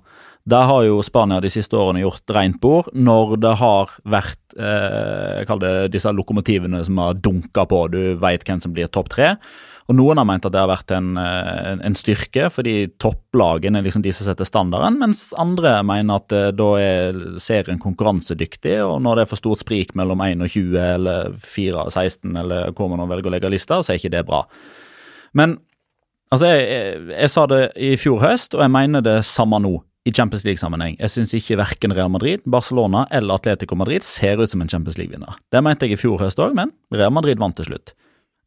Der har jo Spania de siste årene gjort rent bord når det har vært eh, Kall det disse lokomotivene som har dunka på, du veit hvem som blir topp tre. Og Noen har ment at det har vært en, eh, en, en styrke, fordi topplagene er liksom de som setter standarden, mens andre mener at eh, da er serien konkurransedyktig, og når det er for stort sprik mellom 21 eller 4 og 16, eller hvor man nå velger å legge lister, så er ikke det bra. Men altså, jeg, jeg, jeg sa det i fjor høst, og jeg mener det samme nå. I Champions League-sammenheng. Jeg syns ikke verken Real Madrid, Barcelona eller Atletico Madrid ser ut som en Champions League-vinner. Det mente jeg i fjor høst òg, men Real Madrid vant til slutt.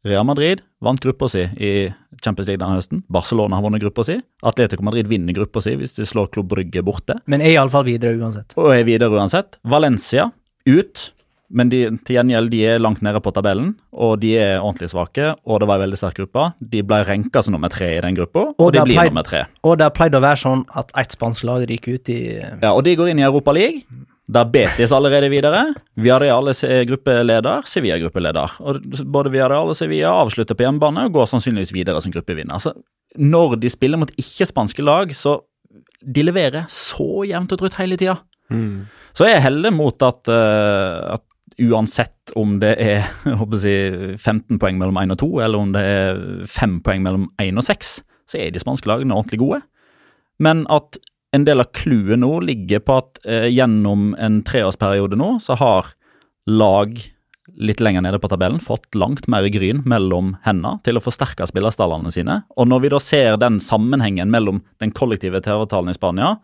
Real Madrid vant gruppa si i Champions League denne høsten. Barcelona har vunnet gruppa si. Atletico Madrid vinner gruppa si hvis de slår Klubb Brygge borte, Men er iallfall videre uansett. og er videre uansett. Valencia ut, men de, til gjengjeld de er langt nede på tabellen, og de er ordentlig svake, og det var en veldig sterk gruppe. De ble renka som nummer tre i den gruppa, og, Og de blir pleid- nummer tre. Og det har pleid å være sånn at ett spansk lag ryker ut i Ja, og de går inn i Europa League. Der Betis allerede videre. Villarreal er gruppeleder, Sevilla er gruppeleder. Og både Villarreal og Sevilla avslutter på hjemmebane og går sannsynligvis videre som gruppevinner. Så når de spiller mot ikke-spanske lag, så de leverer så jevnt og trutt hele tida. Mm. Så jeg heller mot at, eh, at uansett om det er jeg håper å 15 poeng mellom 1 og 2, eller om det er 5 poeng mellom 1 og 6, så er de spanske lagene ordentlig gode. Men at en del av clouet nå ligger på at eh, gjennom en treårsperiode nå, så har lag litt lenger nede på tabellen fått langt mer gryn mellom hendene til å forsterke spillerstallene sine. Og når vi da ser den sammenhengen mellom den kollektive TV-avtalen i Spania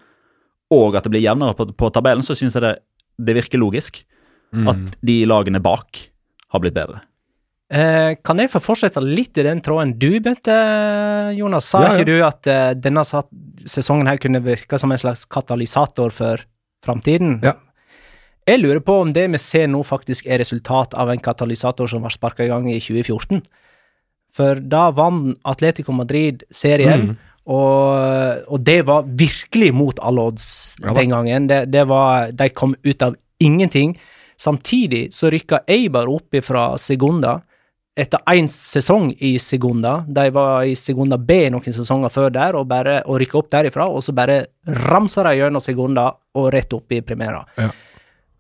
og at det blir jevnere på, på tabellen, så syns jeg det, det virker logisk at de lagene bak har blitt bedre. Eh, kan jeg få fortsette litt i den tråden du begynte, Jonas? Sa Ja, ja. ikke du at eh, denne sesongen her kunne virke som en slags katalysator for framtiden? Ja. Jeg lurer på om det vi ser nå faktisk er resultat av en katalysator som var sparka i gang i 2014. For da vant Atletico Madrid serien, Mm. og, og det var virkelig mot alle odds Ja den gangen. Det, det var, de kom ut av ingenting. Samtidig så rykka Eibar opp fra Segunda etter én sesong i Segunda. De var i Segunda B noen sesonger før der, og, bare, og rykka opp derifra, og så bare ramsa de gjennom Segunda og rett opp i Primera. Ja.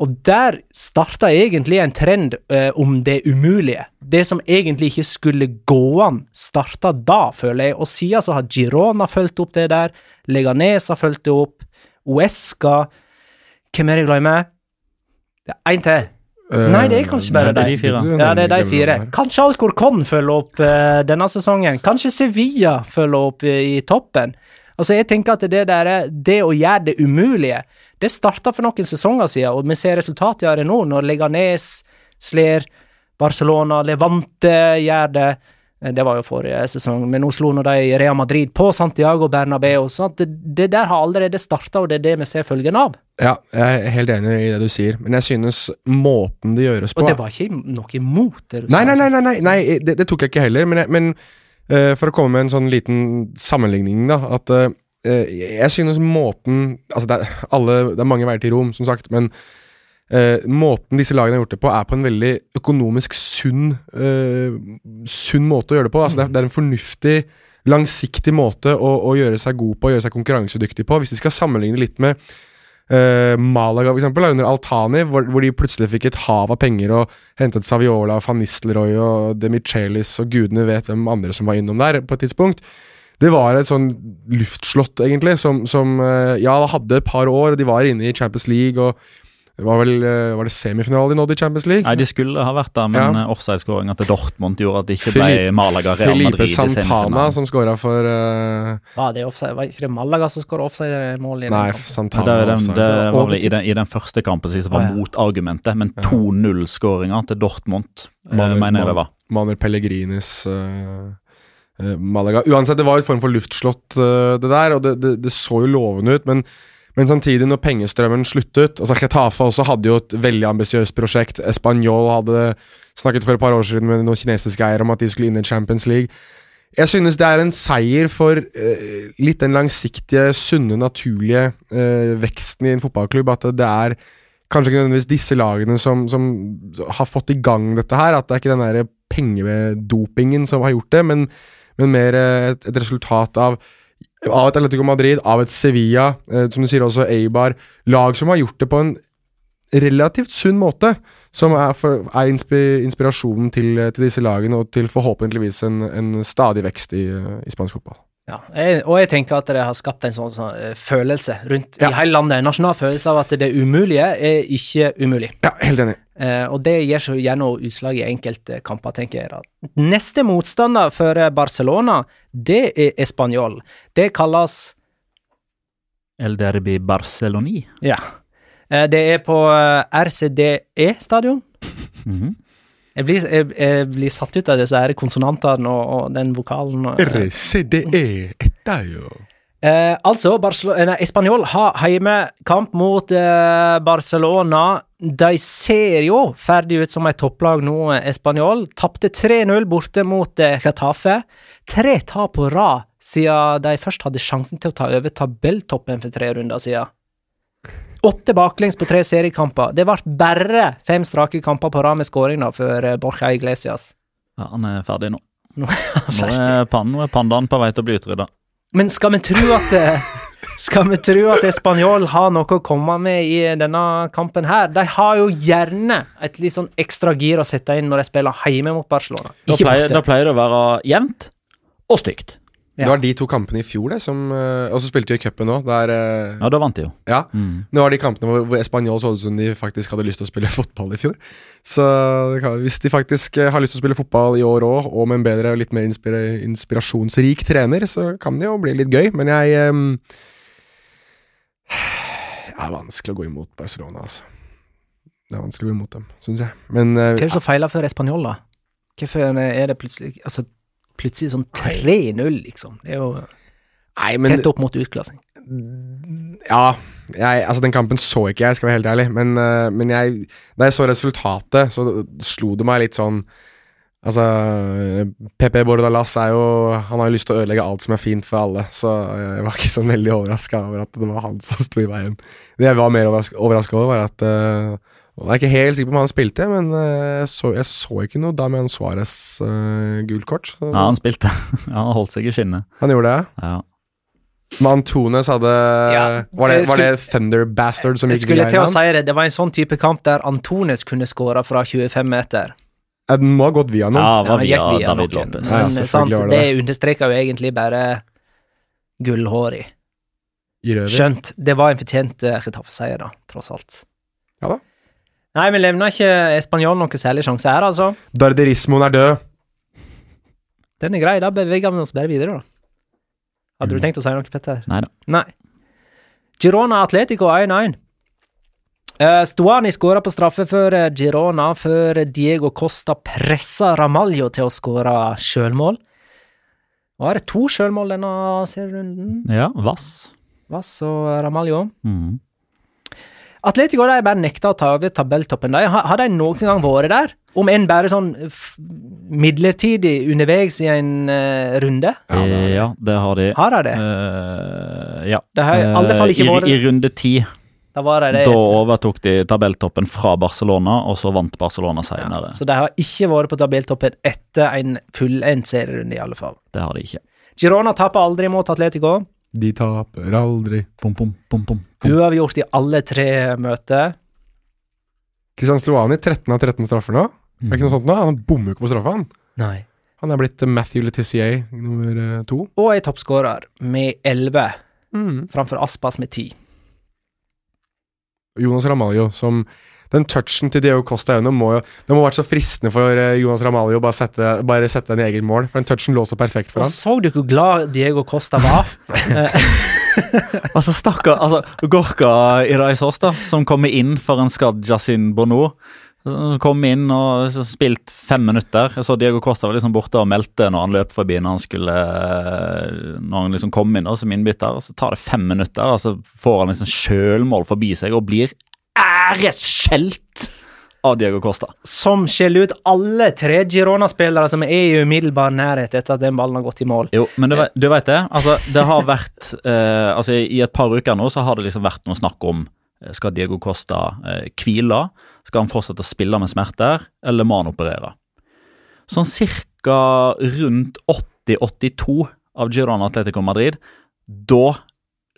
Og der starta egentlig en trend eh, om det umulige. Det som egentlig ikke skulle gå an, starta da, føler jeg. Og siden så har Girona fulgt opp det der, Leganes har fulgt det opp, Uesca Hvem er det jeg glemmer? Det er én til. Nei, det er kanskje bare det er de. fire. Ja, det er de fire. Kanskje Alcorcon følger opp uh, denne sesongen. Kanskje Sevilla følger opp uh, i toppen. Altså, jeg tenker at det der, er- det å gjøre det umulige, det starta for noen sesonger siden, og vi ser resultatet av det nå, når Leganes slår Barcelona, Levante gjør det. Eh, Det var jo forrige sesong, men nå slo nå de Real Madrid på Santiago Bernabeu. Så det, det der har allerede starta, og det er det vi ser følgen av. Ja, jeg er helt enig i det du sier, men jeg synes måten det gjøres på Og det var ikke noe imot det du Nei, sa. nei, nei, nei, nei, nei det, det tok jeg ikke heller, men, jeg, men uh, for å komme med en sånn liten sammenligning, da, at uh, jeg synes måten Altså, det er, alle, det er mange veier til Rom, som sagt, men eh, måten disse lagene har gjort det på, er på en veldig økonomisk sunn eh, Sunn måte å gjøre det på. Altså, det, er, det er en fornuftig, langsiktig måte å, å gjøre seg god på, å gjøre seg konkurransedyktig på. Hvis vi skal sammenligne litt med eh, Malaga, for eksempel, under Altani, hvor, hvor de plutselig fikk et hav av penger og hentet Saviola, Van Nistelrooy og Demichelis og gudene vet hvem andre som var innom der på et tidspunkt. Det var et sånn luftslott, egentlig, som, som eh, ja, hadde et par år, og de var inne i Champions League, og det var vel eh, Var det semifinale de nådde i Champions League? Nei, de skulle ha vært der, men Ja. ja. offside-skåringa til Dortmund gjorde at det ikke Fili- ble Malaga Real Felipe Madrid i Santana semifinalen. som skåra for uh... Var det offside? Var ikke det Malaga som skåra offside-mål i den Nei, Santana. det, den, det var vel i den, i den første kampen som var Å, ja. motargumentet, men 2-0-skåringa til Dortmund eh, Manuel- mener jeg det var. Manuel Pellegrinis uh... eh, Malaga. Uansett, det var en form for luftslott, eh, det der, og det, det, det så jo lovende ut, men, men samtidig, når pengestrømmen sluttet altså Getafe også hadde jo et veldig ambisiøst prosjekt. Español hadde snakket for et par år siden med noen kinesiske eiere om at de skulle inn i Champions League. Jeg synes det er en seier for eh, litt den langsiktige, sunne, naturlige eh, veksten i en fotballklubb. At det, er kanskje ikke nødvendigvis disse lagene som, som har fått i gang dette her. At det er ikke den der pengedopingen som har gjort det, men, men mer eh, et, et resultat av av et Atletico Madrid, av et Sevilla, eh, som du sier også Eibar. Lag som har gjort det på en relativt sunn måte, som er, for, er inspirasjonen til, til disse lagene, og til forhåpentligvis en, en stadig vekst i, eh, i spansk fotball. Ja, jeg, og jeg tenker at det har skapt en sånn, sånn eh, følelse rundt Ja. i hele landet. En nasjonal følelse av at det umulige er ikke umulig. Ja, helt enig. Eh, og det gir seg gjerne utslag i enkelte kamper, tenker jeg. da. Neste motstander for Barcelona, det er Español. Det kalles El Derby Barceloni. Ja. Eh, Det er på eh, RCDE-stadion. Mhm. Jeg blir, jeg, jeg blir satt ut av disse her konsonantene og, og den vokalen. og- RCDE Etayo. Eh, altså, nei, Español har heimekamp mot eh, Barcelona. De ser jo ferdig ut som et topplag nå, eh, Español. Tapte 3-0 borte mot eh, Getafe. Tre tap på rad siden de først hadde sjansen til å ta over tabelltoppen for tre runder siden. Åtte baklengs på tre seriekamper. Det ble bare fem strake kamper på rad med skåring for eh, Borja Iglesias. Ja, han er ferdig nå. Nå er, pan, nå er pandaen på vei til å bli utrydda. Men skal vi tro at eh, Skal vi tro at Spanjol har noe å komme med i denne kampen her? De har jo gjerne et litt sånn ekstra gir å sette inn når de spiller hjemme mot Barcelona. Da pleier, da pleier det å være jevnt og stygt. Ja. Det var de to kampene i fjor, det, som eh, Og så spilte vi i cupen der eh, Ja, da vant de jo. Ja. Mm. Det var de kampene hvor, hvor Español så ut som de faktisk hadde lyst til å spille fotball i fjor. Så hvis de faktisk eh, har lyst til å spille fotball i år òg, og med en bedre og litt mer inspira inspirasjonsrik trener, så kan det jo bli litt gøy. Men jeg um, Det er vanskelig å gå imot Barcelona, altså. Det er vanskelig å gå imot dem, syns jeg. Men uh, Hva er det som feiler for Español, da? Hvorfor er det plutselig Altså, plutselig sånn 3-0, liksom? Det er jo Nei, men tett opp mot utklassing. Ja, jeg, altså den kampen så ikke jeg, skal være helt ærlig. Men, eh, men jeg, da jeg så resultatet, så slo det meg litt sånn Altså, PP Bordalas er jo Han har jo lyst til å ødelegge alt som er fint for alle, så jeg var ikke så veldig overraska over at det var han som sto i veien. Det jeg var mer overraska over, var at eh, og Jeg er ikke helt sikker på om han spilte, men eh, jeg, så, jeg så ikke noe Damian Suárez uh, gult kort. så- Ja, han spilte. Ja, han holdt seg i skinnet. Han gjorde det. Ja. Men Antones hadde Ja, var, det, jeg var det Thunder Bastard som gikk skulle til å si det, det var en sånn type kamp der Antones kunne skåra fra 25 meter. Ja, Den må ha gått via noen. ja, var via via David noen, Lopez. Ja, Men sant, var det det understreker jo egentlig bare gullhår i. Skjønt, det var en fortjent uh, Retafe-seier, da, tross alt. Ja da. Nei, vi levner ikke Español noen særlig sjanse her, altså. Darderismoen er død. Den er grei, da beveger vi oss bare videre, da. Hadde Mm. du tenkt å si noe, Petter? Nei da. Nei. Girona Atletico 1-1. Uh, Stuani skåra på straffe for eh, Girona før Diego Costa pressa Ramallo til å skåre sjølmål. Og er det to sjølmål denne serierunden? Ja, Vass. Vass og Ramallo. Mm. Atletico de bare nekta å ta over tabelltoppen. De, har, har de noen gang vært der? Om enn bare sånn f midlertidig underveis i en uh, runde? Ja, det. Ja, det har de. Har de det? Uh, ja. Det har i alle fall ikke Eh, vært I, I runde ti, Da var de det. da overtok de tabelltoppen fra Barcelona, og så vant Barcelona ja, senere. så de har ikke vært på tabelltoppen etter en fullendt serierunde, i alle fall. Det har de ikke. Girona taper aldri mot Atletico. De taper aldri. Pom, pom, pom, pom. Uavgjort i alle tre møter. Kristian Stuani 13 av 13 straffer nå. Er det ikke noe sånt nå? Han bommer jo ikke på straffa, han. Nei. Han er blitt Matthew Letizier nummer eh, to. Og er toppskårer med 11, Mm. framfor Aspas med 10. Jonas Ramaljo, som Den touchen til Diego Costa Auno må jo Det må ha vært så fristende for eh, Jonas Ramalio å bare sette, bare sette en egen mål, for den touchen lå så perfekt for Og han. så du hvor glad Diego Costa var? Altså, stakkar altså, Gorka Iraisos, da, som kommer inn for en skadd Jacin Bono. Kom inn og spilt fem minutter. Jeg så Diego Costa var liksom borte og meldte når han løp forbi når han skulle Når han liksom kom inn da, som innbytter. Så tar det fem minutter, og så får han liksom sjølmål forbi seg og blir æreskjelt av Diego Costa. som skjeller ut alle tre Girona-spillere som er i umiddelbar nærhet etter at den ballen har gått i mål. Jo, men du, vet- du vet det. Altså, det har vært eh, Altså, i et par uker nå så har det liksom vært noe snakk om eh, Skal Diego Costa eh, hvile? Skal han fortsette å spille med smerter, eller må han operere? Sånn cirka rundt 80-82 av Girona Atletico Madrid, da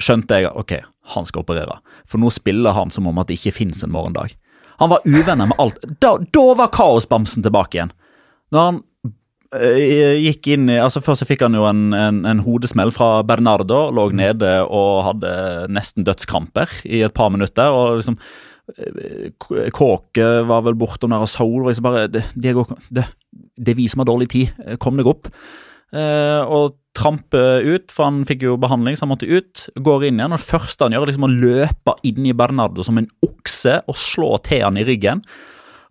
skjønte jeg ok, han skal operere. For nå spiller han som om at det ikke fins en morgendag. Han var uvenner med alt. Da, da var kaosbamsen tilbake igjen. Når han øh, gikk inn i altså Først så fikk han jo en, en, en hodesmell fra Bernardo. Lå nede og hadde nesten dødskramper i et par minutter. og liksom eh, Kåke var vel bortom der, og Soul var liksom bare det, det, det, det er vi som har dårlig tid. Kom deg opp. Eh, og tramper ut, for han fikk jo behandling, så han måtte ut. Går inn igjen, og det første han gjør, er liksom å løpe inn i Bernardo som en okse og slå til han i ryggen.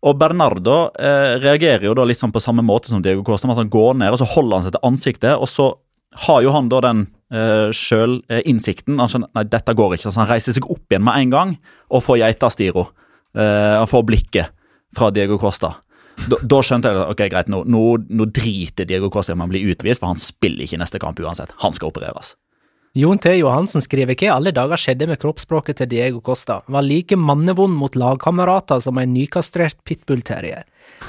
Og Bernardo eh, reagerer jo da litt sånn på samme måte som Diego Costa, med at han går ned og så holder han seg til ansiktet, og så har jo han da den eh, sjølinnsikten. han skjønner nei, dette går ikke, så han reiser seg opp igjen med en gang og får geitastiro. Eh, og får blikket fra Diego Costa. Da, da skjønte jeg ok, greit, nå, nå, nå driter Diego Costa i om han blir utvist, for han spiller ikke neste kamp uansett. Han skal opereres. Jon T. Johansen skriver hva i alle dager skjedde med kroppsspråket til Diego Costa. Var like mannevond mot lagkamerater som en nykastrert pitbull-terrier.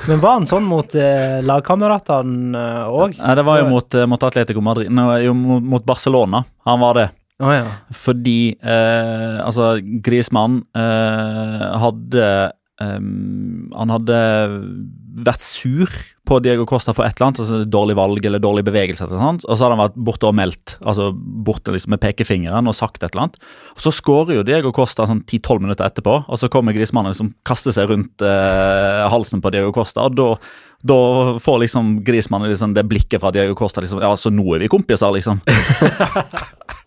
Men var han sånn mot eh, lagkameratene òg? Nei, det var jo mot, eh, mot Atletico Madrid, Nei, mot, mot Barcelona. Han var det. Oh, ja. Fordi eh, altså Griezmann eh, hadde ehm, Han hadde vært sur på Diego Costa for et eller annet, altså dårlig valg eller dårlig bevegelse, eller sånt, og så hadde han vært borte og meldt, altså borte liksom med pekefingeren og sagt et eller annet. Og Så skårer jo Diego Costa sånn 10-12 minutter etterpå, og så kommer Grismannen liksom kaster seg rundt eh, halsen på Diego Costa, og da da får liksom Grismannen liksom det blikket fra Diego Costa liksom, ja, så nå er vi kompiser, liksom.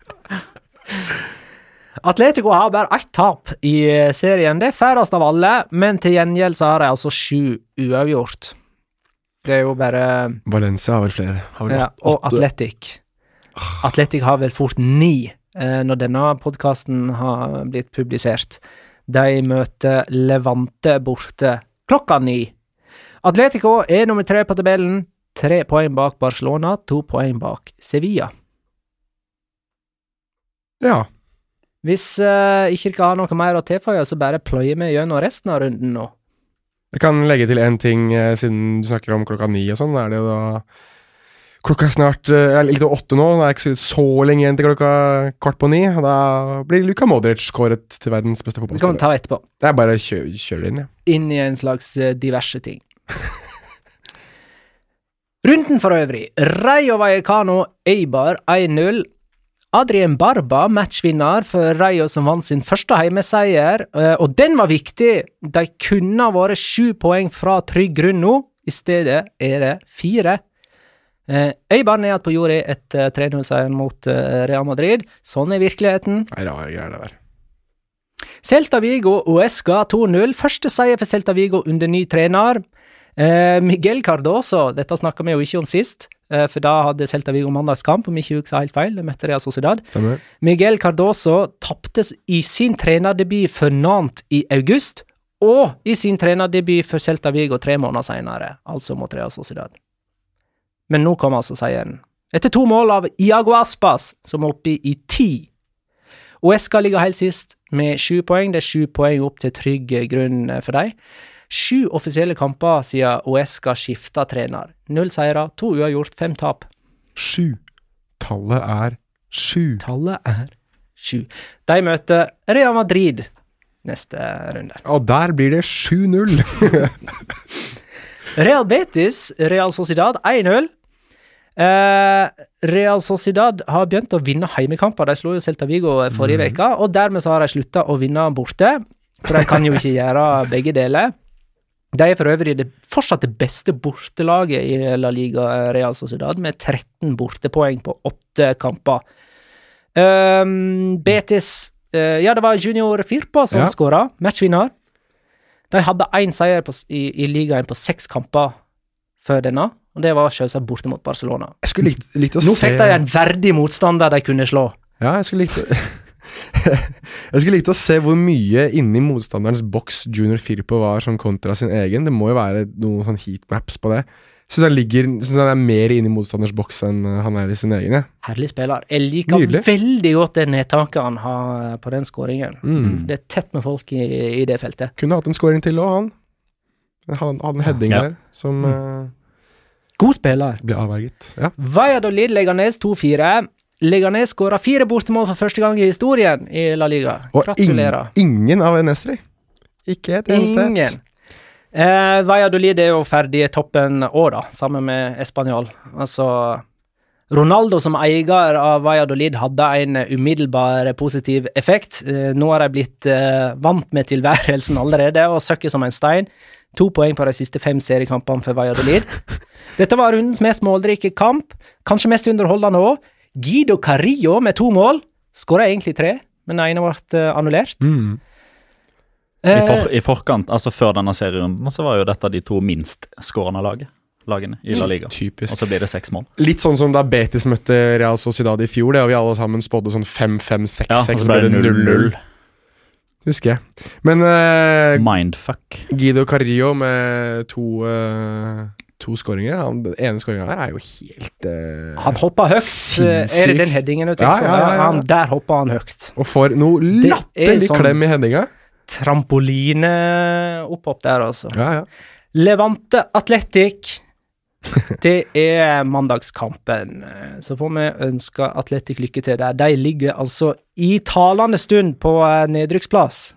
Atletico har bare ett tap i eh, serien. Det er færrest av alle, men til gjengjeld så har de altså sju uavgjort. Det er jo bare Valencia har vel flere. Har vel ja, Og. Atletic. Atletic har vel fort ni eh, når denne podkasten har blitt publisert. De møter Levante borte klokka ni. Atletico er nummer tre på tabellen. Tre poeng bak Barcelona, to poeng bak Sevilla. Ja. Hvis uh, ikke dere har noe mer å tilføye, så bare pløyer vi gjennom resten av runden nå. Jeg kan legge til én ting, eh, siden du snakker om klokka ni og sånn. Da er det jo da Klokka er snart eh, litt over åtte nå. Det er ikke så- lenge igjen til klokka kvart på ni. Og da blir Luka Modric kåret til verdens beste Det kan vi fotballspiller. ta etterpå. Det er bare å kjøre, kjøre det inn, ja. inn i en slags eh, diverse ting. Runden for øvrig. Rayo Vallecano Eibar 1-0. Adrien Barba, matchvinner for Rayo som vant sin første heimeseier, eh, og den var viktig. De kunne ha vært sju poeng fra trygg grunn nå, i stedet er det fire. Eh, Eibar ned på jorda etter 3-0-seieren mot eh, Real Madrid. Sånn er virkeligheten. Det rare greier, det der. Celta Vigo Uesca 2-0. Første seier for Celta Vigo under ny trener. Eh, Miguel Cardoso, dette snakka vi jo ikke om sist, eh, for da hadde Celta Vigo mandagskamp, om ikke husker helt feil. De møtte Real Sociedad. Stemmer. Miguel Cardoso tapte i sin trenerdebut for Nant i august, og i sin trenerdebut for Celta Vigo tre måneder senere, altså mot Real Sociedad. Men nå kom altså seieren. Etter to mål av Iago Aspas, som er oppe i ti. Uesca ligger helt sist med sju poeng. Det er sju poeng opp til trygg grunn for dem. Sju offisielle kamper siden Oesca skifta trener. Null seire, to uavgjort, fem tap. Sju. Tallet er sju. Tallet er sju. De møter Real Madrid neste runde. Og der blir det 7-0. Real Betis, Real Sociedad 1-0. Uh, Real Sociedad har begynt å vinne heimekamper. De slo jo Celta Vigo forrige uke, og dermed så har de slutta å vinne borte. For de kan jo ikke gjøre begge deler. De er for øvrig det, fortsatt det beste bortelaget i La Liga, eh, Real Sociedad, med 13 bortepoeng på åtte kamper. Um, Betis uh, Ja, det var Junior Firpo som Ja. skåra, matchvinner. De hadde én seier på, i, i ligaen på seks kamper før denne, og det var selvsagt borte mot Barcelona. Jeg skulle likt, likt å Nå se fikk de en verdig motstander de kunne slå. Ja, jeg skulle likt Jeg skulle likt å se hvor mye inni motstanderens boks Junior Firpo var som kontra sin egen. Det må jo være noen sånn heatmaps på det. Syns han ligger Synes han er mer inni motstanders boks enn uh, han er i sin egen. Ja. Herlig spiller. Jeg liker Nydelig. veldig godt det nedtaket han har på den skåringen. Mm. Det er tett med folk i, i det feltet. Kunne hatt en scoring til òg, han. Han hadde en heading Ja. der som uh, God spiller. ble avverget. Ja. Valladolid ned 2-4. Leganes skåra fire bortemål for første gang i historien i La Liga. Og Gratulerer. ing, ingen av Nesri. Ikke et eneste. Ingen. Eh, Valladolid er jo ferdig i toppen òg, da, sammen med Español. Altså Ronaldo som eier av Valladolid hadde en umiddelbar positiv effekt. Eh, Nå har de blitt eh, vant med tilværelsen allerede og søkker som en stein. To poeng på de siste fem seriekampene for Valladolid. Dette var rundens mest målrike kamp, kanskje mest underholdende òg. Guido Carrillo med to mål. Skåra egentlig tre, men den ene ble eh, annullert. Mm. I, Eh, for, I forkant, altså før denne serierunden, så var jo dette de to minst skårende laget, lagene i La Liga. Typisk. Og så blir det seks mål. Litt sånn som da Betis møtte Real Sociedad i fjor, det, og vi alle sammen spådde sånn 5-5-6-6, Ja, og så ble det 0-0. Husker jeg. Men uh, Mindfuck. Guido Carrillo med to, eh, to skåringer Den ene skåringa her er jo helt uh, Han hoppa høyt. Sinnssyk. Er det den headingen du tenker Ja, ja, ja, på? ja. Han, der hoppa han høyt. Og får noe er latterlig sånn- klem i headinga. Trampolineopphopp der, altså. Ja, ja. Levante Atletic. Det er mandagskampen. Så får vi ønske Atletic lykke til der. De ligger altså i talende stund på eh, nedrykksplass.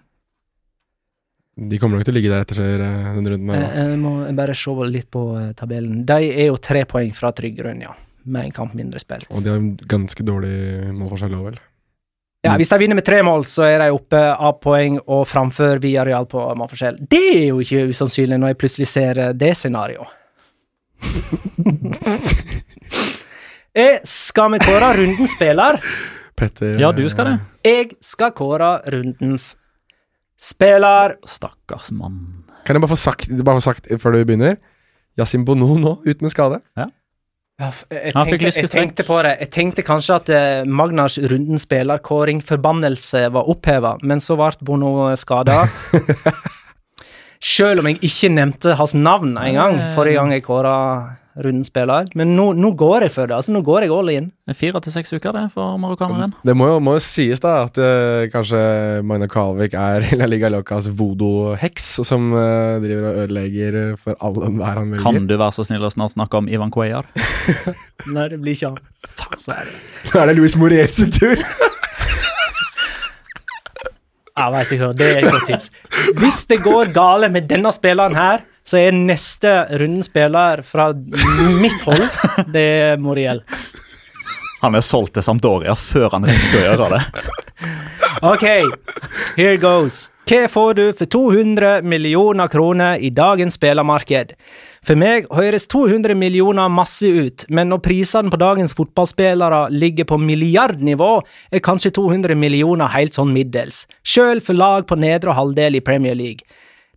De kommer nok til å ligge der etter eh, denne runden. Her nå. jeg må bare se litt på eh, tabellen. De er jo tre poeng fra trygg grunn, ja. Med en kamp mindre spilt. Og de har ganske dårlig målforskjell òg, vel. Ja, Hvis de vinner med tre mål, så er de oppe av poeng og framfor real på målforskjell. Det er jo ikke usannsynlig når jeg plutselig ser eh, det scenarioet. jeg skal vi kåre rundens spiller? Petter Ja, du skal det. Jeg skal kåre rundens spiller. Stakkars mann. Kan jeg bare få sagt, bare få sagt før du begynner? Yasin Bono nå, uten skade. Ja, jeg, tenkte, jeg tenkte på det. Jeg tenkte kanskje at eh, Magnars rundens spillerkåring-forbannelse var oppheva, men så ble Bono skada. Selv om jeg ikke nevnte hans navn engang forrige gang jeg kåra rundens spiller. Men nå, nå går jeg for det. altså Nå går jeg all in. Fire til seks uker, det, for marokkaneren. Det må jo, må jo sies da at uh, kanskje Magna Kalvik er La Liga Locas voodoo-heks, som uh, driver og ødelegger for all og enhver han velger. Kan du være så snill å snart snakke om Ivan Cuellar? Nei, det blir ikke han. Faen, så er det. Nå er det Louis Moriel sin tur! Ja, vet ikke hva, det er et godt tips. Hvis det går gale med denne spilleren her, så er neste runden spiller fra mitt hold, det er Moriel. Han er solgt til Sampdoria før han rekker å gjøre det. Ok, here goes. Hva får du for 200 millioner kroner i dagens spillermarked? For meg høres 200 millioner masse ut, men når prisene på dagens fotballspillere ligger på milliardnivå, er kanskje 200 millioner helt sånn middels, sjøl for lag på nedre halvdel i Premier League.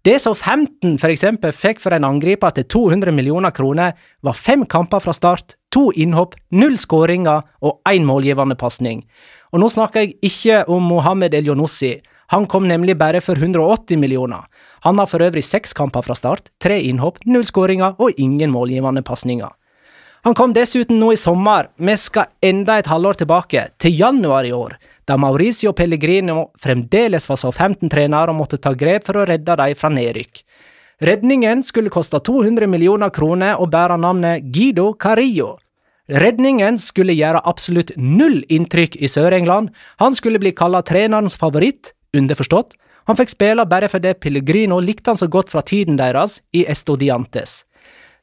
Det Southampton for eksempel fikk for en angriper til 200 millioner kroner, var fem kamper fra start, to innhopp, null skåringer og én målgivende pasning. Og nå snakker jeg ikke om Mohammed Elionossi. Han kom nemlig bare for 180 millioner. Han har for øvrig seks kamper fra start, tre innhopp, null skåringer og ingen målgivende pasninger. Han kom dessuten nå i sommer, vi skal enda et halvår tilbake, til januar i år, da Mauricio Pellegrino fremdeles var Southampton-trener og måtte ta grep for å redde dem fra nedrykk. Redningen skulle koste 200 millioner kroner og bære navnet Guido Carillo. Redningen skulle gjøre absolutt null inntrykk i Sør-England, han skulle bli kalla trenerens favoritt, underforstått, han fikk spille bare fordi Pellegrino likte han så godt fra tiden deres i Estodiantes.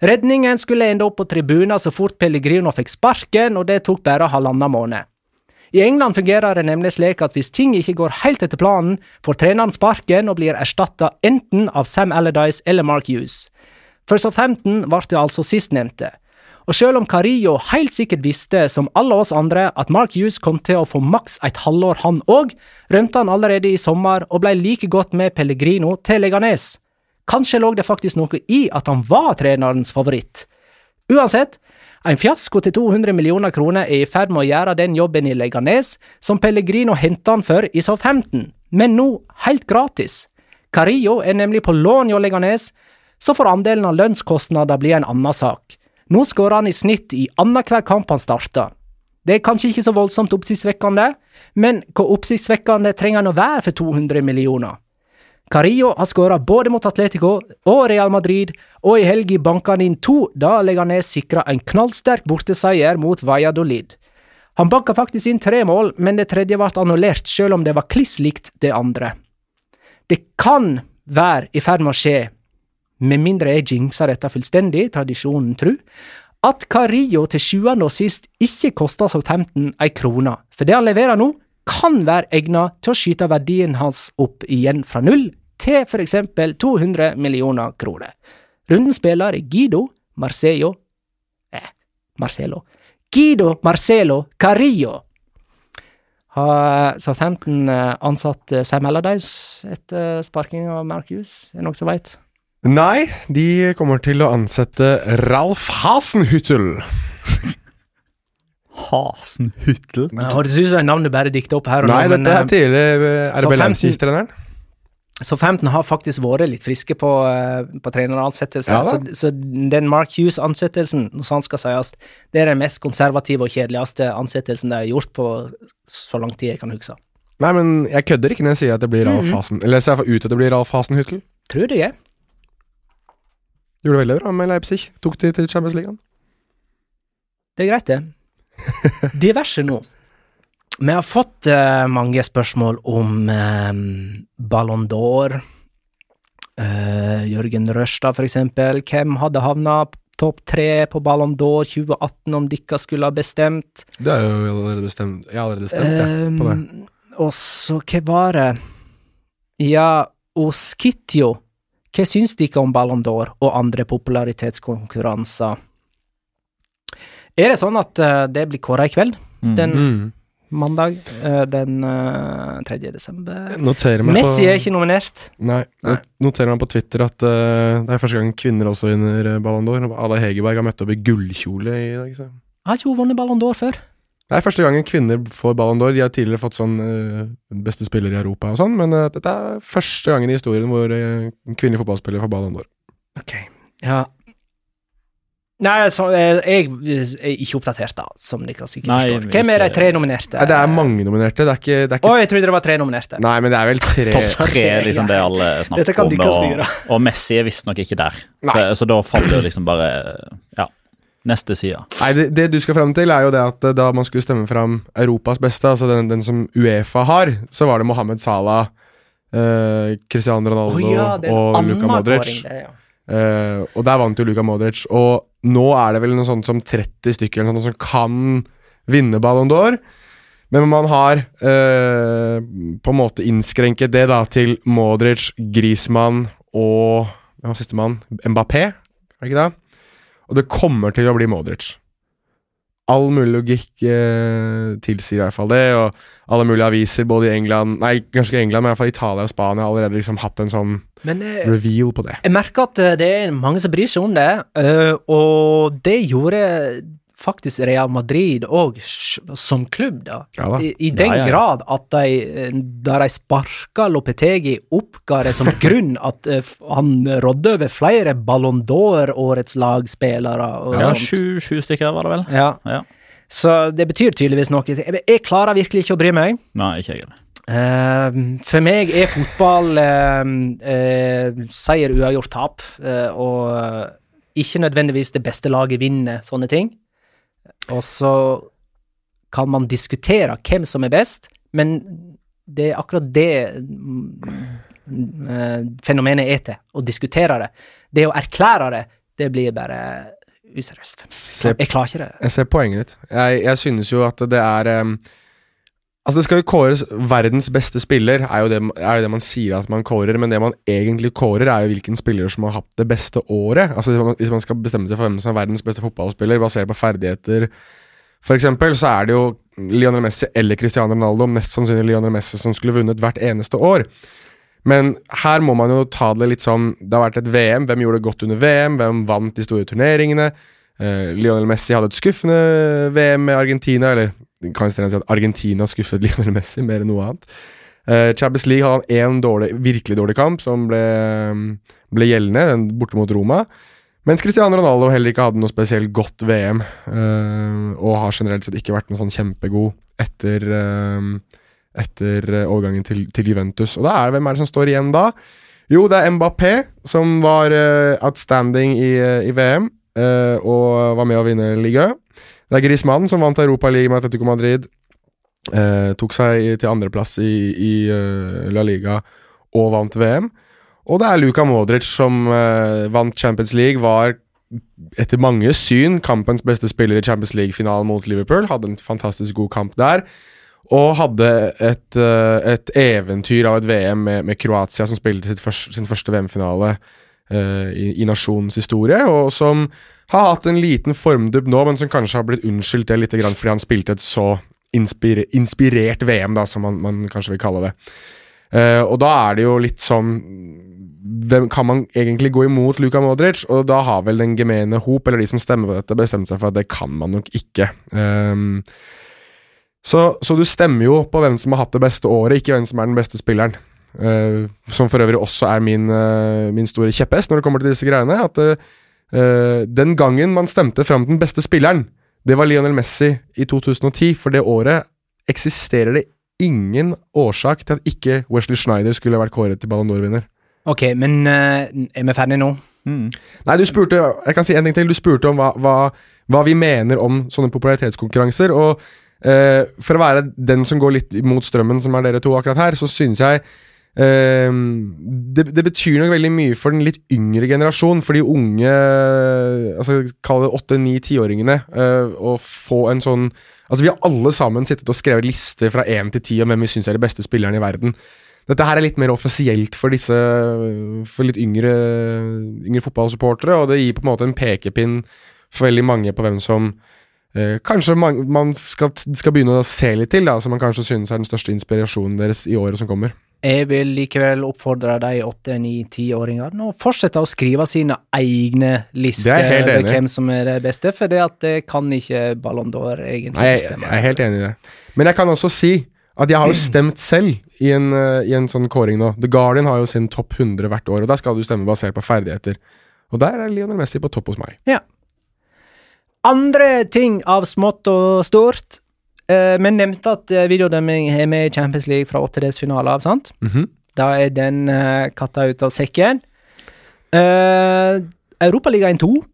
Redningen skulle ende opp på tribunen så fort Pellegrino fikk sparken, og det tok bare halvannen måned. I England fungerer det nemlig slik at hvis ting ikke går helt etter planen, får treneren sparken og blir erstatta enten av Sam Allardyce eller Mark Hughes. For Southampton ble det altså sistnevnte. Og selv om Carillo helt sikkert visste, som alle oss andre, at Mark Hughes kom til å få maks et halvår han òg, rømte han allerede i sommer og ble like godt med Pellegrino til Leganes. Kanskje lå det faktisk noe i at han var trenerens favoritt. Uansett, en fiasko til 200 millioner kroner er i ferd med å gjøre den jobben i Leganes som Pellegrino henta han for i Southampton, men nå helt gratis. Carillo er nemlig på lån i Leganes, så får andelen av lønnskostnader bli en annen sak. Nå skårer han i snitt i annenhver kamp han starter. Det er kanskje ikke så voldsomt oppsiktsvekkende, men hvor oppsiktsvekkende trenger han å være for 200 millioner? Carillo har skåra både mot Atletico og Real Madrid, og i helga banka han inn to da Leganes sikra en knallsterk borteseier mot Valladolid. Han banka faktisk inn tre mål, men det tredje ble annullert selv om det var kliss likt det andre. Det kan være i ferd med å skje, med mindre jeg jinxer dette fullstendig, tradisjonen tru, at Carillo til sjuende og sist ikke koster Southampton ei krone, for det han leverer nå, kan være egnet til å skyte verdien hans opp igjen fra null til for eksempel 200 millioner kroner. Runden spiller er Guido Marcello eh, Marcelo. Guido Marcelo Carillo. Har Southampton eh, ansatt eh, Sam Allardyce etter sparking av Mark Hughes? Er det noen som veit? Nei, de kommer til å ansette Ralf Hasenhüttel. Hasenhuttel. Det høres ut som navnet bare dikta opp her og nå, Nei, dette er eh, tidligere RB Southampton- Leipzig-treneren. Southampton har faktisk vært litt friske på, eh, på treneransettelse. Ja så, så den Mark Hughes-ansettelsen, når sant skal sies, det er den mest konservative og kjedeligste ansettelsen de har gjort på så lang tid jeg kan huske. Nei, men jeg kødder ikke når jeg sier at det blir Ralf Hasen Eller ser jeg ut at det blir Ralf Hasenhüttel. Tror det jeg. Gjorde det veldig bra med Leipzig. Tok de til Champions League. Det er greit, det. Diverse nå. Vi har fått uh, mange spørsmål om uh, Ballon d'Or. Uh, Jørgen Rørstad, for eksempel. Hvem hadde havna topp tre på Ballon d'Or 2018 om dere skulle ha bestemt? Det er jo allerede bestemt. Jeg har allerede stemt jeg, på det. Og så, hva var det Ja, og Skitjo. Hva syns dere om Ballon d'Or og andre popularitetskonkurranser? Er det sånn at det blir kåra i kveld? Mm. Den Mm. Mandag eh, den uh, 3. desember? Noterer meg Messi er ikke nominert. Nei. Nei. Noterer meg på Twitter at uh, det er første gang kvinner også vinner Ballon d'Or. Ada Hegerberg har møtt opp i gullkjole i dag. Så. Har ikke hun vunnet Ballon d'Or før? Det er første gangen kvinner får Ballon d'Or. De har tidligere fått sånn uh, beste spiller i Europa og sånn, men uh, dette er første gangen i historien hvor uh, kvinnelige fotballspillere fotballspiller får Ballon d'Or. Ok, ja Nei, så, jeg er ikke oppdatert, da, som dere sikkert Nei, forstår. Hvem er de tre nominerte? Nei, det er mange nominerte. Det er ikke, det er ikke Å, jeg trodde det var tre nominerte. Nei, men det er vel tre Topp tre liksom det alle snakker kan om, og, og Messi er visstnok ikke der. Så, så da faller jo liksom bare Ja. Neste side. Nei, det, det du skal fram til, er jo det at eh, da man skulle stemme fram Europas beste, altså den, den som Uefa har, så var det Mohammed Salah, eh, Cristiano Ronaldo oh, ja, det er og Luka Modric. det, ja. Eh, og der vant jo Luka Modric. Og nå er det vel noe sånt som 30 stykker eller noe som kan vinne Ballon d'Or. Men man har uh, på en måte innskrenket det da til Modric, Griezmann og Hva var sistemann? Mbappé, er det ikke det? Og det kommer til å bli Modric. All mulig logikk eh, tilsier i hvert fall det, og alle mulige aviser både i England Nei, kanskje ikke England, men i hvert fall Italia og Spania har allerede liksom hatt en sånn Men eh, reveal på det. jeg merker at eh, det er mange som bryr seg om det, eh, og det gjorde faktisk Real Madrid òg, som klubb, da. Ja da. I, I den Ja, ja, grad at de, eh, da de sparka Lopetegi, oppga det som grunn at eh, han rådde over flere Ballon d'Or, årets lagspillere og Ja, sånt. sju, stykker var det vel? Ja. Ja. Så det betyr tydeligvis noe. Jeg, klarer virkelig ikke å bry meg. Nei, ikke jeg heller. Uh, for meg er fotball uh, uh, seier, uavgjort, tap, og ikke nødvendigvis det beste laget vinner sånne ting. Og så kan man diskutere hvem som er best, men det er akkurat det mm, eh, fenomenet er til, å diskutere det. Det å erklære det, det blir bare useriøst. Jeg klarer ikke det. jeg ser poenget ditt. Jeg, jeg synes jo at det er Altså Det skal jo kåres verdens beste spiller, er jo, det, er jo det man sier at man kårer. Men det man egentlig kårer, er jo hvilken spiller som har hatt det beste året. Altså Hvis man, skal bestemme seg for hvem som er verdens beste fotballspiller, basert på ferdigheter, eksempel, så er det jo Lionel Messi eller Cristiano Ronaldo, mest sannsynlig Lionel Messi, som skulle vunnet hvert eneste år. Men her må man jo ta det litt sånn Det har vært et VM. Hvem gjorde det godt under VM? Hvem vant de store turneringene? Eh, Lionel Messi hadde et skuffende VM med Argentina, eller kan jeg si at Argentina skuffet Lionel Messi mer enn noe annet. Uh, Champions League hadde han én virkelig dårlig kamp, som ble, ble gjeldende, den borte mot Roma. Mens Cristiano Ronaldo heller ikke hadde noe spesielt godt VM, uh, og har generelt sett ikke vært noe sånn kjempegod etter, uh, etter eh, overgangen til, til Juventus. Og da er det hvem er det som står igjen da? Jo, det er Mbappé, som var eh, outstanding i, eh, i VM, eh, og var med å vinne liga. Det er Griezmann, som vant Europaligaen med Atletico Madrid. Eh, tok seg til andreplass i, i uh, La Liga og vant VM. Og det er Luka Modric som eh, vant Champions League, var etter mange syn kampens beste spiller i Champions League-finalen mot Liverpool. Hadde en fantastisk god kamp der. Og hadde et, eh, et eventyr av et VM med, med Kroatia, som spilte sitt først, sin første VM-finale i, i nasjonens historie, og som har hatt en liten formdubb nå, men som kanskje har blitt unnskyldt det litt fordi han spilte et så inspire, inspirert VM, da, som man, man kanskje vil kalle det. Uh, og da er det jo litt sånn hvem Kan man egentlig gå imot Luka Modric? Og da har vel den gemene hop, eller de som stemmer på dette, bestemt seg for at det kan man nok ikke. Um, så, så, du stemmer jo på hvem som har hatt det beste året, ikke hvem som er den beste spilleren. Uh, som for øvrig også er min, uh, min store kjepphest når det kommer til disse greiene. At uh, den gangen man stemte fram den beste spilleren, det var Lionel Messi i 2010. For det året eksisterer det ingen årsak til at ikke Wesley Schneider skulle vært kåret til Ballon d'Or-vinner. Ok, men uh, er vi ferdige nå? Mm. Nei, du spurte Jeg kan si en ting til. Du spurte om hva, hva, hva vi mener om sånne popularitetskonkurranser. Og uh, for å være den som går litt mot strømmen, som er dere to akkurat her, så synes jeg det, det, betyr nok veldig mye for den litt yngre generasjon, for de unge altså Kall det åtte-ni-tiåringene, å få en sånn Altså, vi har alle sammen sittet og skrevet lister fra én til ti om hvem vi syns er de beste spillerne i verden. Dette her er litt mer offisielt for disse For litt yngre, yngre fotballsupportere, og det gir på en måte en pekepinn for veldig mange på hvem som Uh, kanskje man, man skal, skal, begynne å se litt til, da, som man kanskje synes er den største inspirasjonen deres i året som kommer. Jeg vil likevel oppfordre de åtte-, ni-, tiåringene å fortsette å skrive sine egne lister over hvem som er det beste, for det, at det kan ikke Ballon d'Or egentlig bestemme. Jeg, jeg er helt enig i det. Men jeg kan også si at jeg har jo stemt selv i en, uh, i en sånn kåring nå. The Guardian har jo sin topp 100 hvert år, og der skal du stemme basert på ferdigheter. Og der er Lionel Messi på topp hos meg. Ja. Andre ting av smått og stort. Uh, men nevnte at uh, videodømming er med i Champions League fra åttedelsfinale av, sant? Mm -hmm. Da er den uh, katta ut av sekken. Uh, Europaligaen 2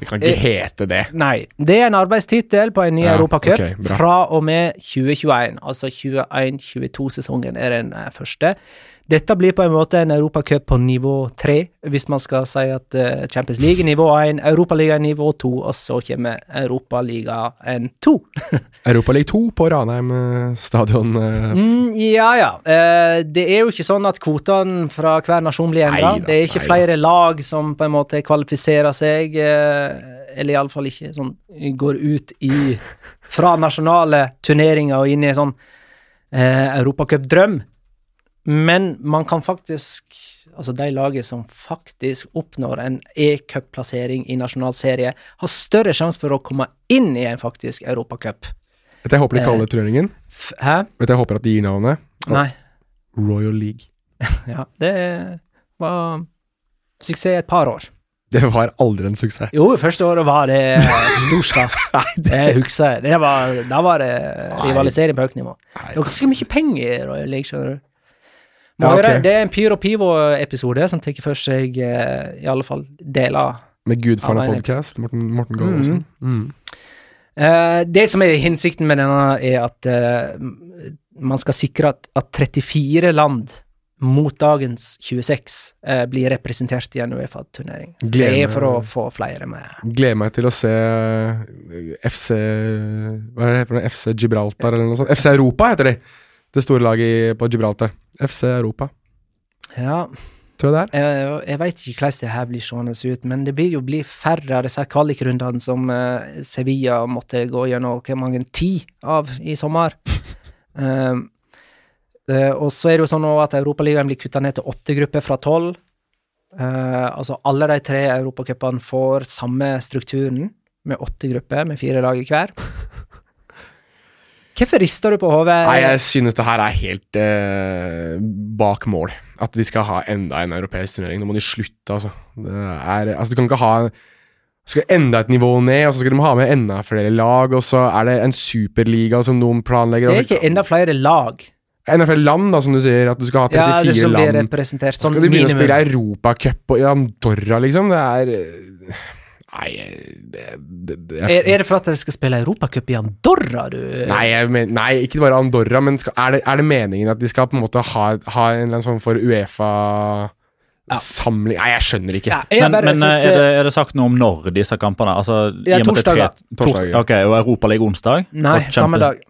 det kan ikke hete det. Nei. Det er en arbeidstittel på en ny ja, Europacup okay, fra og med 2021. Altså 21-22-sesongen er den første. Dette blir på en måte en europacup på nivå tre, hvis man skal si at uh, Champions League er nivå én, Europaliga er nivå to, og så kommer Europaligaen to. Europaliga to på Ranheim eh, stadion. Uh. Mm, ja, ja. Det er jo ikke sånn at kvotene fra hver nasjon blir endra. Det er ikke flere lag som på en måte kvalifiserer seg, eller iallfall ikke sånn går ut i fra nasjonale turneringer og inn i en sånn uh, europacupdrøm. Men man kan faktisk Altså, de lagene som faktisk oppnår en e-cupplassering i nasjonal serie, har større sjanse for å komme inn i en faktisk europacup. Vet jeg håper de kaller eh, turneringen? Hæ? Vet du jeg håper at de gir navnet? Nei. Royal League. ja, det var suksess i et par år. Det var aldri en suksess. Jo, første året var det stor stas. det husker jeg. Det da var det rivalisering på høyt nivå. Det var ganske mye penger i Royal League, skjønner du. Ja, okay. Det er en Pyro Pivo-episode som tar for seg eh, i alle fall deler Med Gudfaren av podkast, Morten, Morten Gaasen. Mm. Mm. Uh, det som er hensikten med denne, er at uh, man skal sikre at, at 34 land mot dagens 26 uh, blir representert i en Uefa-turnering. Det er for å få flere med. Gleder meg til å se FC Hva er det for noe? FC Gibraltar eller noe sånt? FC Europa heter de! Det store laget på Gibraltar. FC Europa. Ja. Tror jeg det er. Jeg, jeg veit ikke hvordan det her blir seende ut, men det blir jo bli færre av disse kvalikrundene som uh, Sevilla måtte gå gjennom hvor mange ti av i sommer. um, uh, og så er det jo sånn at Europaligaen blir kutta ned til åtte grupper fra tolv. Uh, altså alle de tre europacupene får samme strukturen, med åtte grupper med fire lag i hver. Hvorfor rister du på hodet? Nei, Jeg synes det her er helt eh, bak mål. At de skal ha enda en europeisk turnering. Nå må de slutte, altså. Er, altså du kan ikke ha skal enda et nivå ned, og så skal de ha med enda flere lag, og så er det en superliga som noen planlegger. Det er altså, ikke enda flere lag. Enda flere land, da, som du sier. At du skal ha 34 ja, land. Sånn skal de begynne minimum. å spille Europacup i Andorra, liksom? Det er Nei det, det, det er, er, det for at dere skal spille Europacup i Andorra, du Nei, men, nei, ikke bare Andorra, men skal, er, det, er, det, meningen at de skal på en måte ha, ha en eller annen sånn for Uefa samling Nei, jeg skjønner ikke. Ja, jeg Men, bare men eh, er, det, er det sagt noe om når disse kampene Altså, Ja, torsdag. tre- torsdag, torsdag. Ok, og Europaliga onsdag? Nei, samme dag.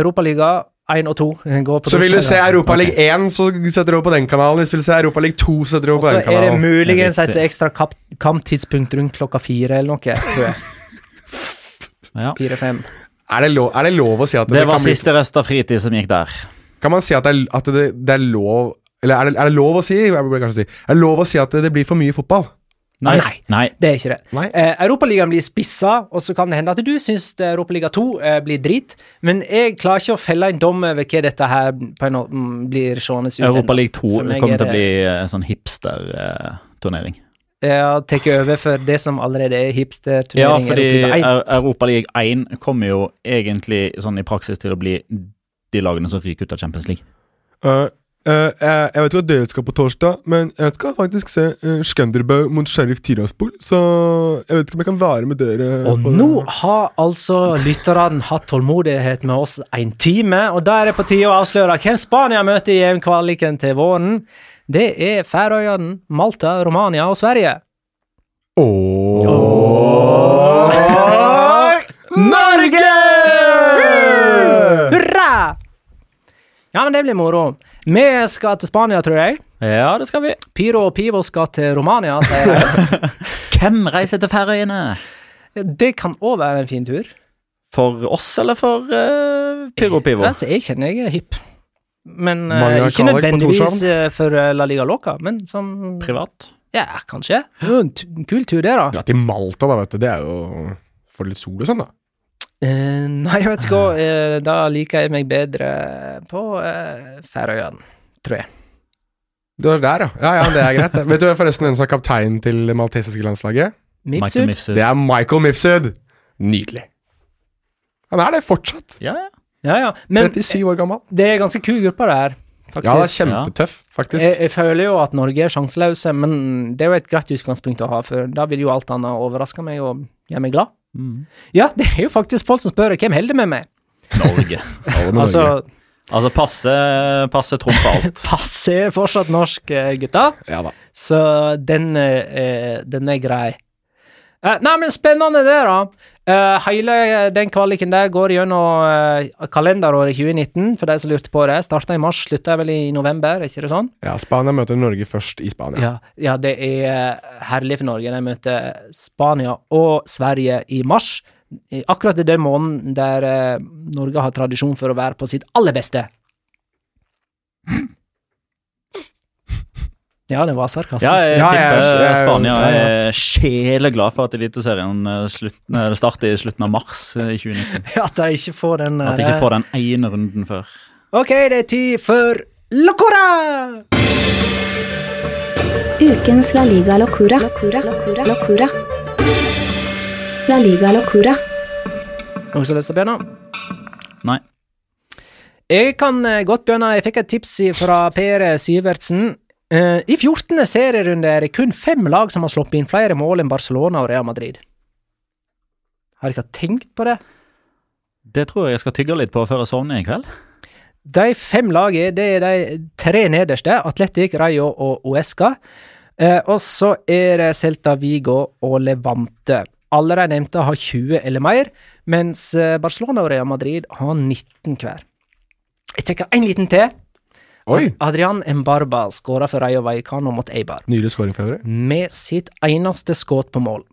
Europaliga 1 og 2 går på Så vil du se Europa League 1, så setter du opp på den kanalen. Hvis du vil se Europaliga 2, så setter du opp på den er det så muligens Det er et ekstra kamp, kamptidspunkt rundt klokka fire eller noe. tror jeg. Ja. Fire-fem. Er det, lov, er det lov å si at det, Det var kan, bli, siste rest av fritid som gikk der. kan man si at, det er, at det, det er lov Eller er det, er det lov å si Jeg burde kanskje si Er det lov å si at det, det blir for mye fotball? Nei. Nei. Nei. Det er ikke det. Nei. Eh, Europaligaen blir spissa, og så kan det hende at du syns Europaliga 2 eh, blir drit, men jeg klarer ikke å felle en dom over hva dette her på en måte mm, blir seende ut. Europaliga 2 kommer er til å bli eh, en sånn hipster-turnering. ja, har over for det som allerede er Ja, hipster-turnering. fordi Europaliga 1. 1 kommer jo egentlig sånn i praksis til å bli de lagene som ryker ut av Champions League. Uh, jeg, jeg vet ikke hva dere skal på torsdag, men jeg skal faktisk se uh, Skanderbø mot Sheriff Tiraspol, så jeg vet ikke om jeg kan være med dere. Og nå nå har altså lytterne hatt tålmodighet med oss en time, og da er det på tide å avsløre hvem Spania møter i EM-kvaliken til våren. Det er Færøyene, Malta, Romania og Sverige. Norge! Hurra! Ja, men det blir moro. Vi skal til Spania, tror jeg. Ja, det skal vi. Pyro og Pivo skal til Romania, sier jeg. Hvem reiser til Færøyene? Det kan òg være en fin tur. For oss eller for uh, Pyro Pivo? Altså, jeg kjenner jeg er hipp. Men uh, ikke nødvendigvis eh, for La Liga Loca, men som Privat? Ja, kanskje. En kul tur, det, da. Ja, til Malta, da, vet du. Det er jo for litt sol og sånn, da. Eh, nei, jeg vet ikke hva. eh, da liker jeg meg bedre på uh, Færøyene, tror jeg. Du er der, ja. Ja, ja, det er greit. vet du forresten hvem som er kaptein til det maltesiske landslaget? Michael Mifsud. Mifsud. Det er Michael Mifsud. Nydelig. Han er det fortsatt. Ja, ja. Ja, ja. Men 37 år gammel. det er ganske kul gruppe, det her. Faktisk. Ja, det er kjempetøff, faktisk. Jeg, jeg føler jo at Norge er sjanseløse, men det er jo et greit utgangspunkt å ha, for da vil jo alt annet overraske meg og gjøre meg glad. Mm. Ja, det er jo faktisk folk som spør hvem holder med meg. Norge. Altså, Altså, passe, passe trumfer alt. passe er fortsatt norsk, eh, gutta, Ja da. så den, eh, den er grei. Eh, nei, men spennende det, da. Eh, hele den kvaliken der går gjennom uh, kalenderåret 2019, for de som lurte på det. Starta i mars, slutta vel i november, er ikke det sånn? Ja, Spania møter Norge først i Spania. Ja, ja, det er eh, herlig for Norge. De møter Spania og Sverige i mars. Akkurat i den måneden der uh, Norge har tradisjon for å være på sitt aller beste. Ja, det var sarkastisk. Ja, jeg tipper jeg- Spania ja, ja. er sjeleglad for at Eliteserien eh, eh, starter i slutten av mars eh, i 2019. At de ikke får den At de ikke får den ene runden før. Ok, det er tid for Locora! Ukens La Liga Locura. Locura. Locura. Locura. La Liga Locura. Noen som har lyst til å begynne? Nei. Jeg kan eh, godt begynne. Jeg fikk et tips fra Per Syvertsen. Eh, I 14. serierunde er det kun fem lag som har sluppet inn flere mål enn Barcelona og Real Madrid. Har dere tenkt på det? Det tror jeg jeg skal tygge litt på før jeg sovner i kveld. De fem lagene, det er de tre nederste. Atletic, Rayo og Uesca. Eh, og så er det Celta Vigo og Levante. Alle de nevnte har 20 eller mer, mens eh, Barcelona og Real Madrid har 19 hver. Jeg tenker en liten til. Oi! Adrian Embarba skåra for Rayo Vallecano mot Eibar, Nydelig skåring for øvrig. med sitt eneste skudd på mål.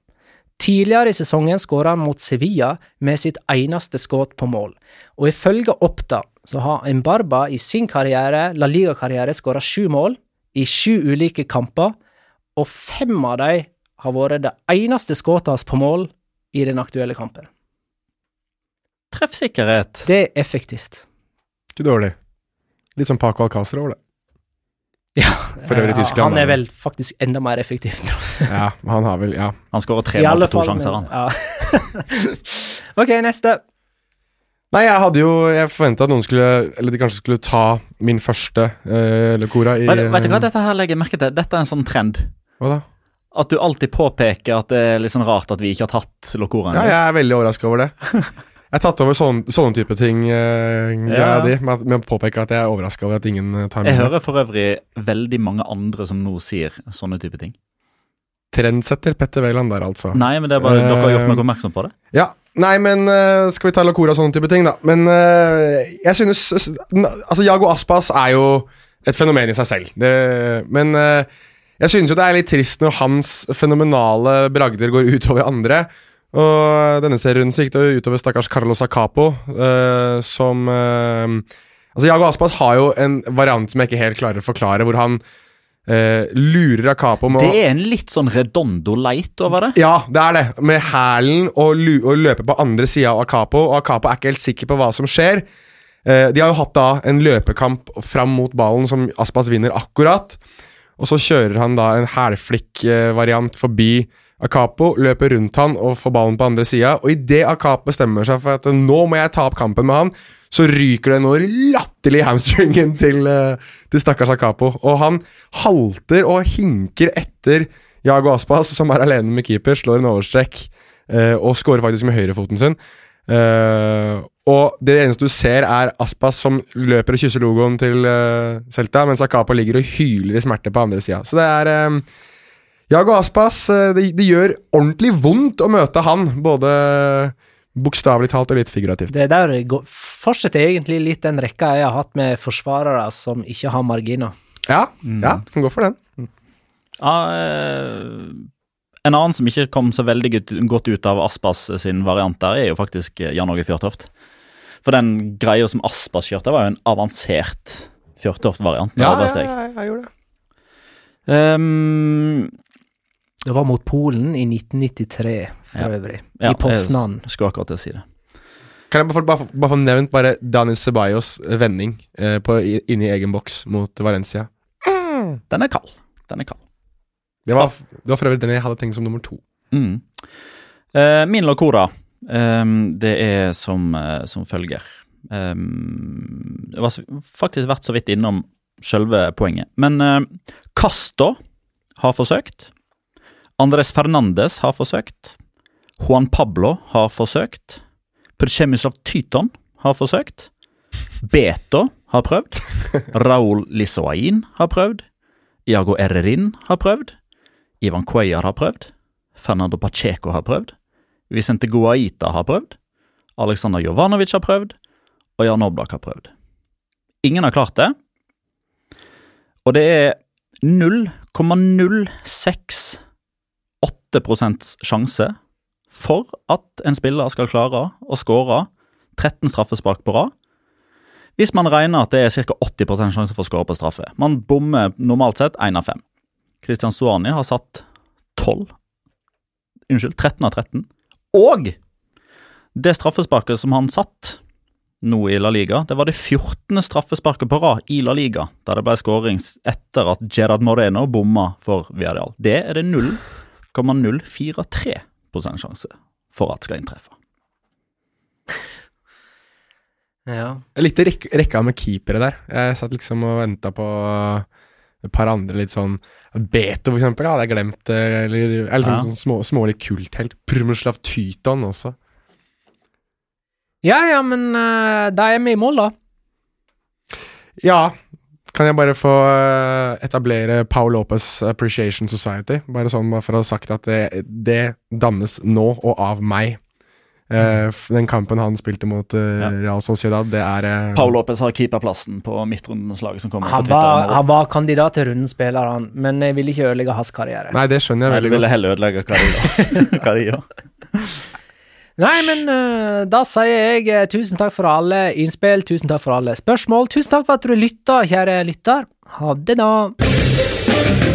Tidligere i sesongen skåra han mot Sevilla med sitt eneste skudd på mål, og ifølge Oppda så har Embarba i sin karriere, La Liga-karriere, skåra sju mål i sju ulike kamper, og fem av dem har vært det eneste skuddet hans på mål i den aktuelle kampen. Treffsikkerhet. Det er effektivt. Ikke dårlig. Litt som Paco Alcázar over det. Ja, For øvrig eh, Tyskland, Han er vel faktisk enda mer effektiv, tror. Ja, han har vel Ja. Han skårer tre mål på to sjanser, han. Ja. ok, neste. Nei, jeg hadde jo Jeg forventa at noen skulle Eller de kanskje skulle ta min første uh, Locora i Vet, vet du hva dette her legger merke til? Dette er en sånn trend. Hva da? At du alltid påpeker at det er litt sånn rart at vi ikke har tatt Locoraen. Ja, jeg er veldig overraska over det. Jeg har tatt over sånne, sånne type ting, uh, Ja. de, med, med å påpeke at jeg er overraska over at ingen tar med Jeg hører for øvrig veldig mange andre som nå sier sånne type ting. Trendsetter Petter Wæland der, altså. Nei, men det er bare dere har gjort meg Eh, oppmerksom på det. Ja, Nei, men uh, skal vi ta Lacora og sånne type ting, da? Men jeg synes Altså, Jago Aspas er jo et fenomen i seg selv. Det, men jeg synes jo det er litt trist når hans fenomenale bragder går utover andre. Og denne serien så gikk det utover stakkars Carlos Acapo, eh, som eh, Altså, Jago Aspas har jo en variant som jeg ikke helt klarer å forklare, hvor han eh, lurer Acapo med å Det er en litt sånn redondo light over det. ja, det er det. Med hælen og, og løpe på andre sida av Acapo, og Acapo er ikke helt sikker på hva som skjer. Eh, de har jo hatt da en løpekamp fram mot ballen som Aspas vinner akkurat. Og så kjører han da en hælflikk-variant forbi Akapo, løper rundt han og får ballen på andre sida. Og idet Akapo bestemmer seg for at nå må jeg ta opp kampen med han, så ryker det noe latterlig i hamstringen til, eh, til stakkars Akapo. Og han halter og hinker etter Jago Aspas, som er alene med keeper, slår en overstrekk eh, og skårer faktisk med høyrefoten sin. Eh, og det eneste du ser, er Aspas som løper og kysser logoen til Celta, mens Akapo ligger og hyler i smerte på andre sida. Så det er Jago Aspas eh, det, det gjør ordentlig vondt å møte han, både bokstavelig talt og litt figurativt. Det der går, fortsetter egentlig litt den rekka jeg har hatt med forsvarere som ikke har marginer. Ja, ja, kan gå for den. Ja, eh, en annen som ikke kom så veldig godt ut av Aspas sin variant der, er jo faktisk Jan Åge Fjørtoft. For den greia som Aspas kjørte, var jo en avansert Fjørtoft-variant Ja, ja, ja, jeg gjorde det. Ehm, Det var mot Polen i 1993, for Ja. øvrig. ja, I Poznan. Jeg skulle akkurat til å si det. Kan jeg bare få, bare, bare få nevnt bare Danis Ceballos vending eh, på, i, inni egen boks mot Valencia? Den er kald. Den er kald. Det var, det var for øvrig den jeg hadde tenkt som nummer to. Mm. Eh, min locora, ehm, det er som, eh, som følger. Ehm, det var faktisk vært så vidt innom selve poenget. Men uh, Castro har forsøkt. Andres Fernandes har forsøkt. Juan Pablo har forsøkt. Przemyslav Tyton har forsøkt. Beto har prøvd. Raúl Lissoain har prøvd. Iago Errerin har prøvd. Ivan Cuellar har prøvd. Fernando Pacheco har prøvd. Vicente Guaita har prøvd. Aleksandr Jovanovic har prøvd. Og Jan Oblak har prøvd. Ingen har klart det. Og det er 0,068 sjanse for at en spiller skal klare å skåre 13 straffespark på rad. Hvis man regner at det er ca. 80% sjanse for å skåre på straffe. Man bommer normalt sett 1 av 5. Christian Suani har satt 12 Unnskyld, 13 av 13. Og det straffesparket som han satt nå i La Liga, det var det 14. straffesparket på rad i La Liga, der det ble skåring etter at Gerard Moreno bomma for Villarreal. Det er det 0,043 sjanse for at skal inntreffe. Ja. Jeg likte rekk, rekka med keepere der. Jeg satt liksom og venta på et par andre litt sånn Beto, for eksempel, hadde jeg glemt. eh, Eller, eller sånn, Ja. sånn små, smålig kulthelt. Prumuslav Tyton også. ja ja, men uh, da er vi i mål, da. Ja, kan jeg bare få eh, etablere Paul Lopez Appreciation Society? Bare sånn bare for å ha sagt at det, det dannes nå og av meg. Eh, den kampen han spilte mot eh, Ja. Real Sociedad, det er Paul Lopez har keeperplassen på midtrundens lag som kommer Han på Twitter. var, han var kandidat til rundens spiller, han, men jeg ville ikke ødelegge hans karriere. Nei, det skjønner jeg veldig godt. Jeg ville heller ødelegge hva Nei, men uh, da sier jeg uh, tusen takk for alle innspill, tusen takk for alle spørsmål. Tusen takk for at du lytta, kjære lytter. Ha det, da.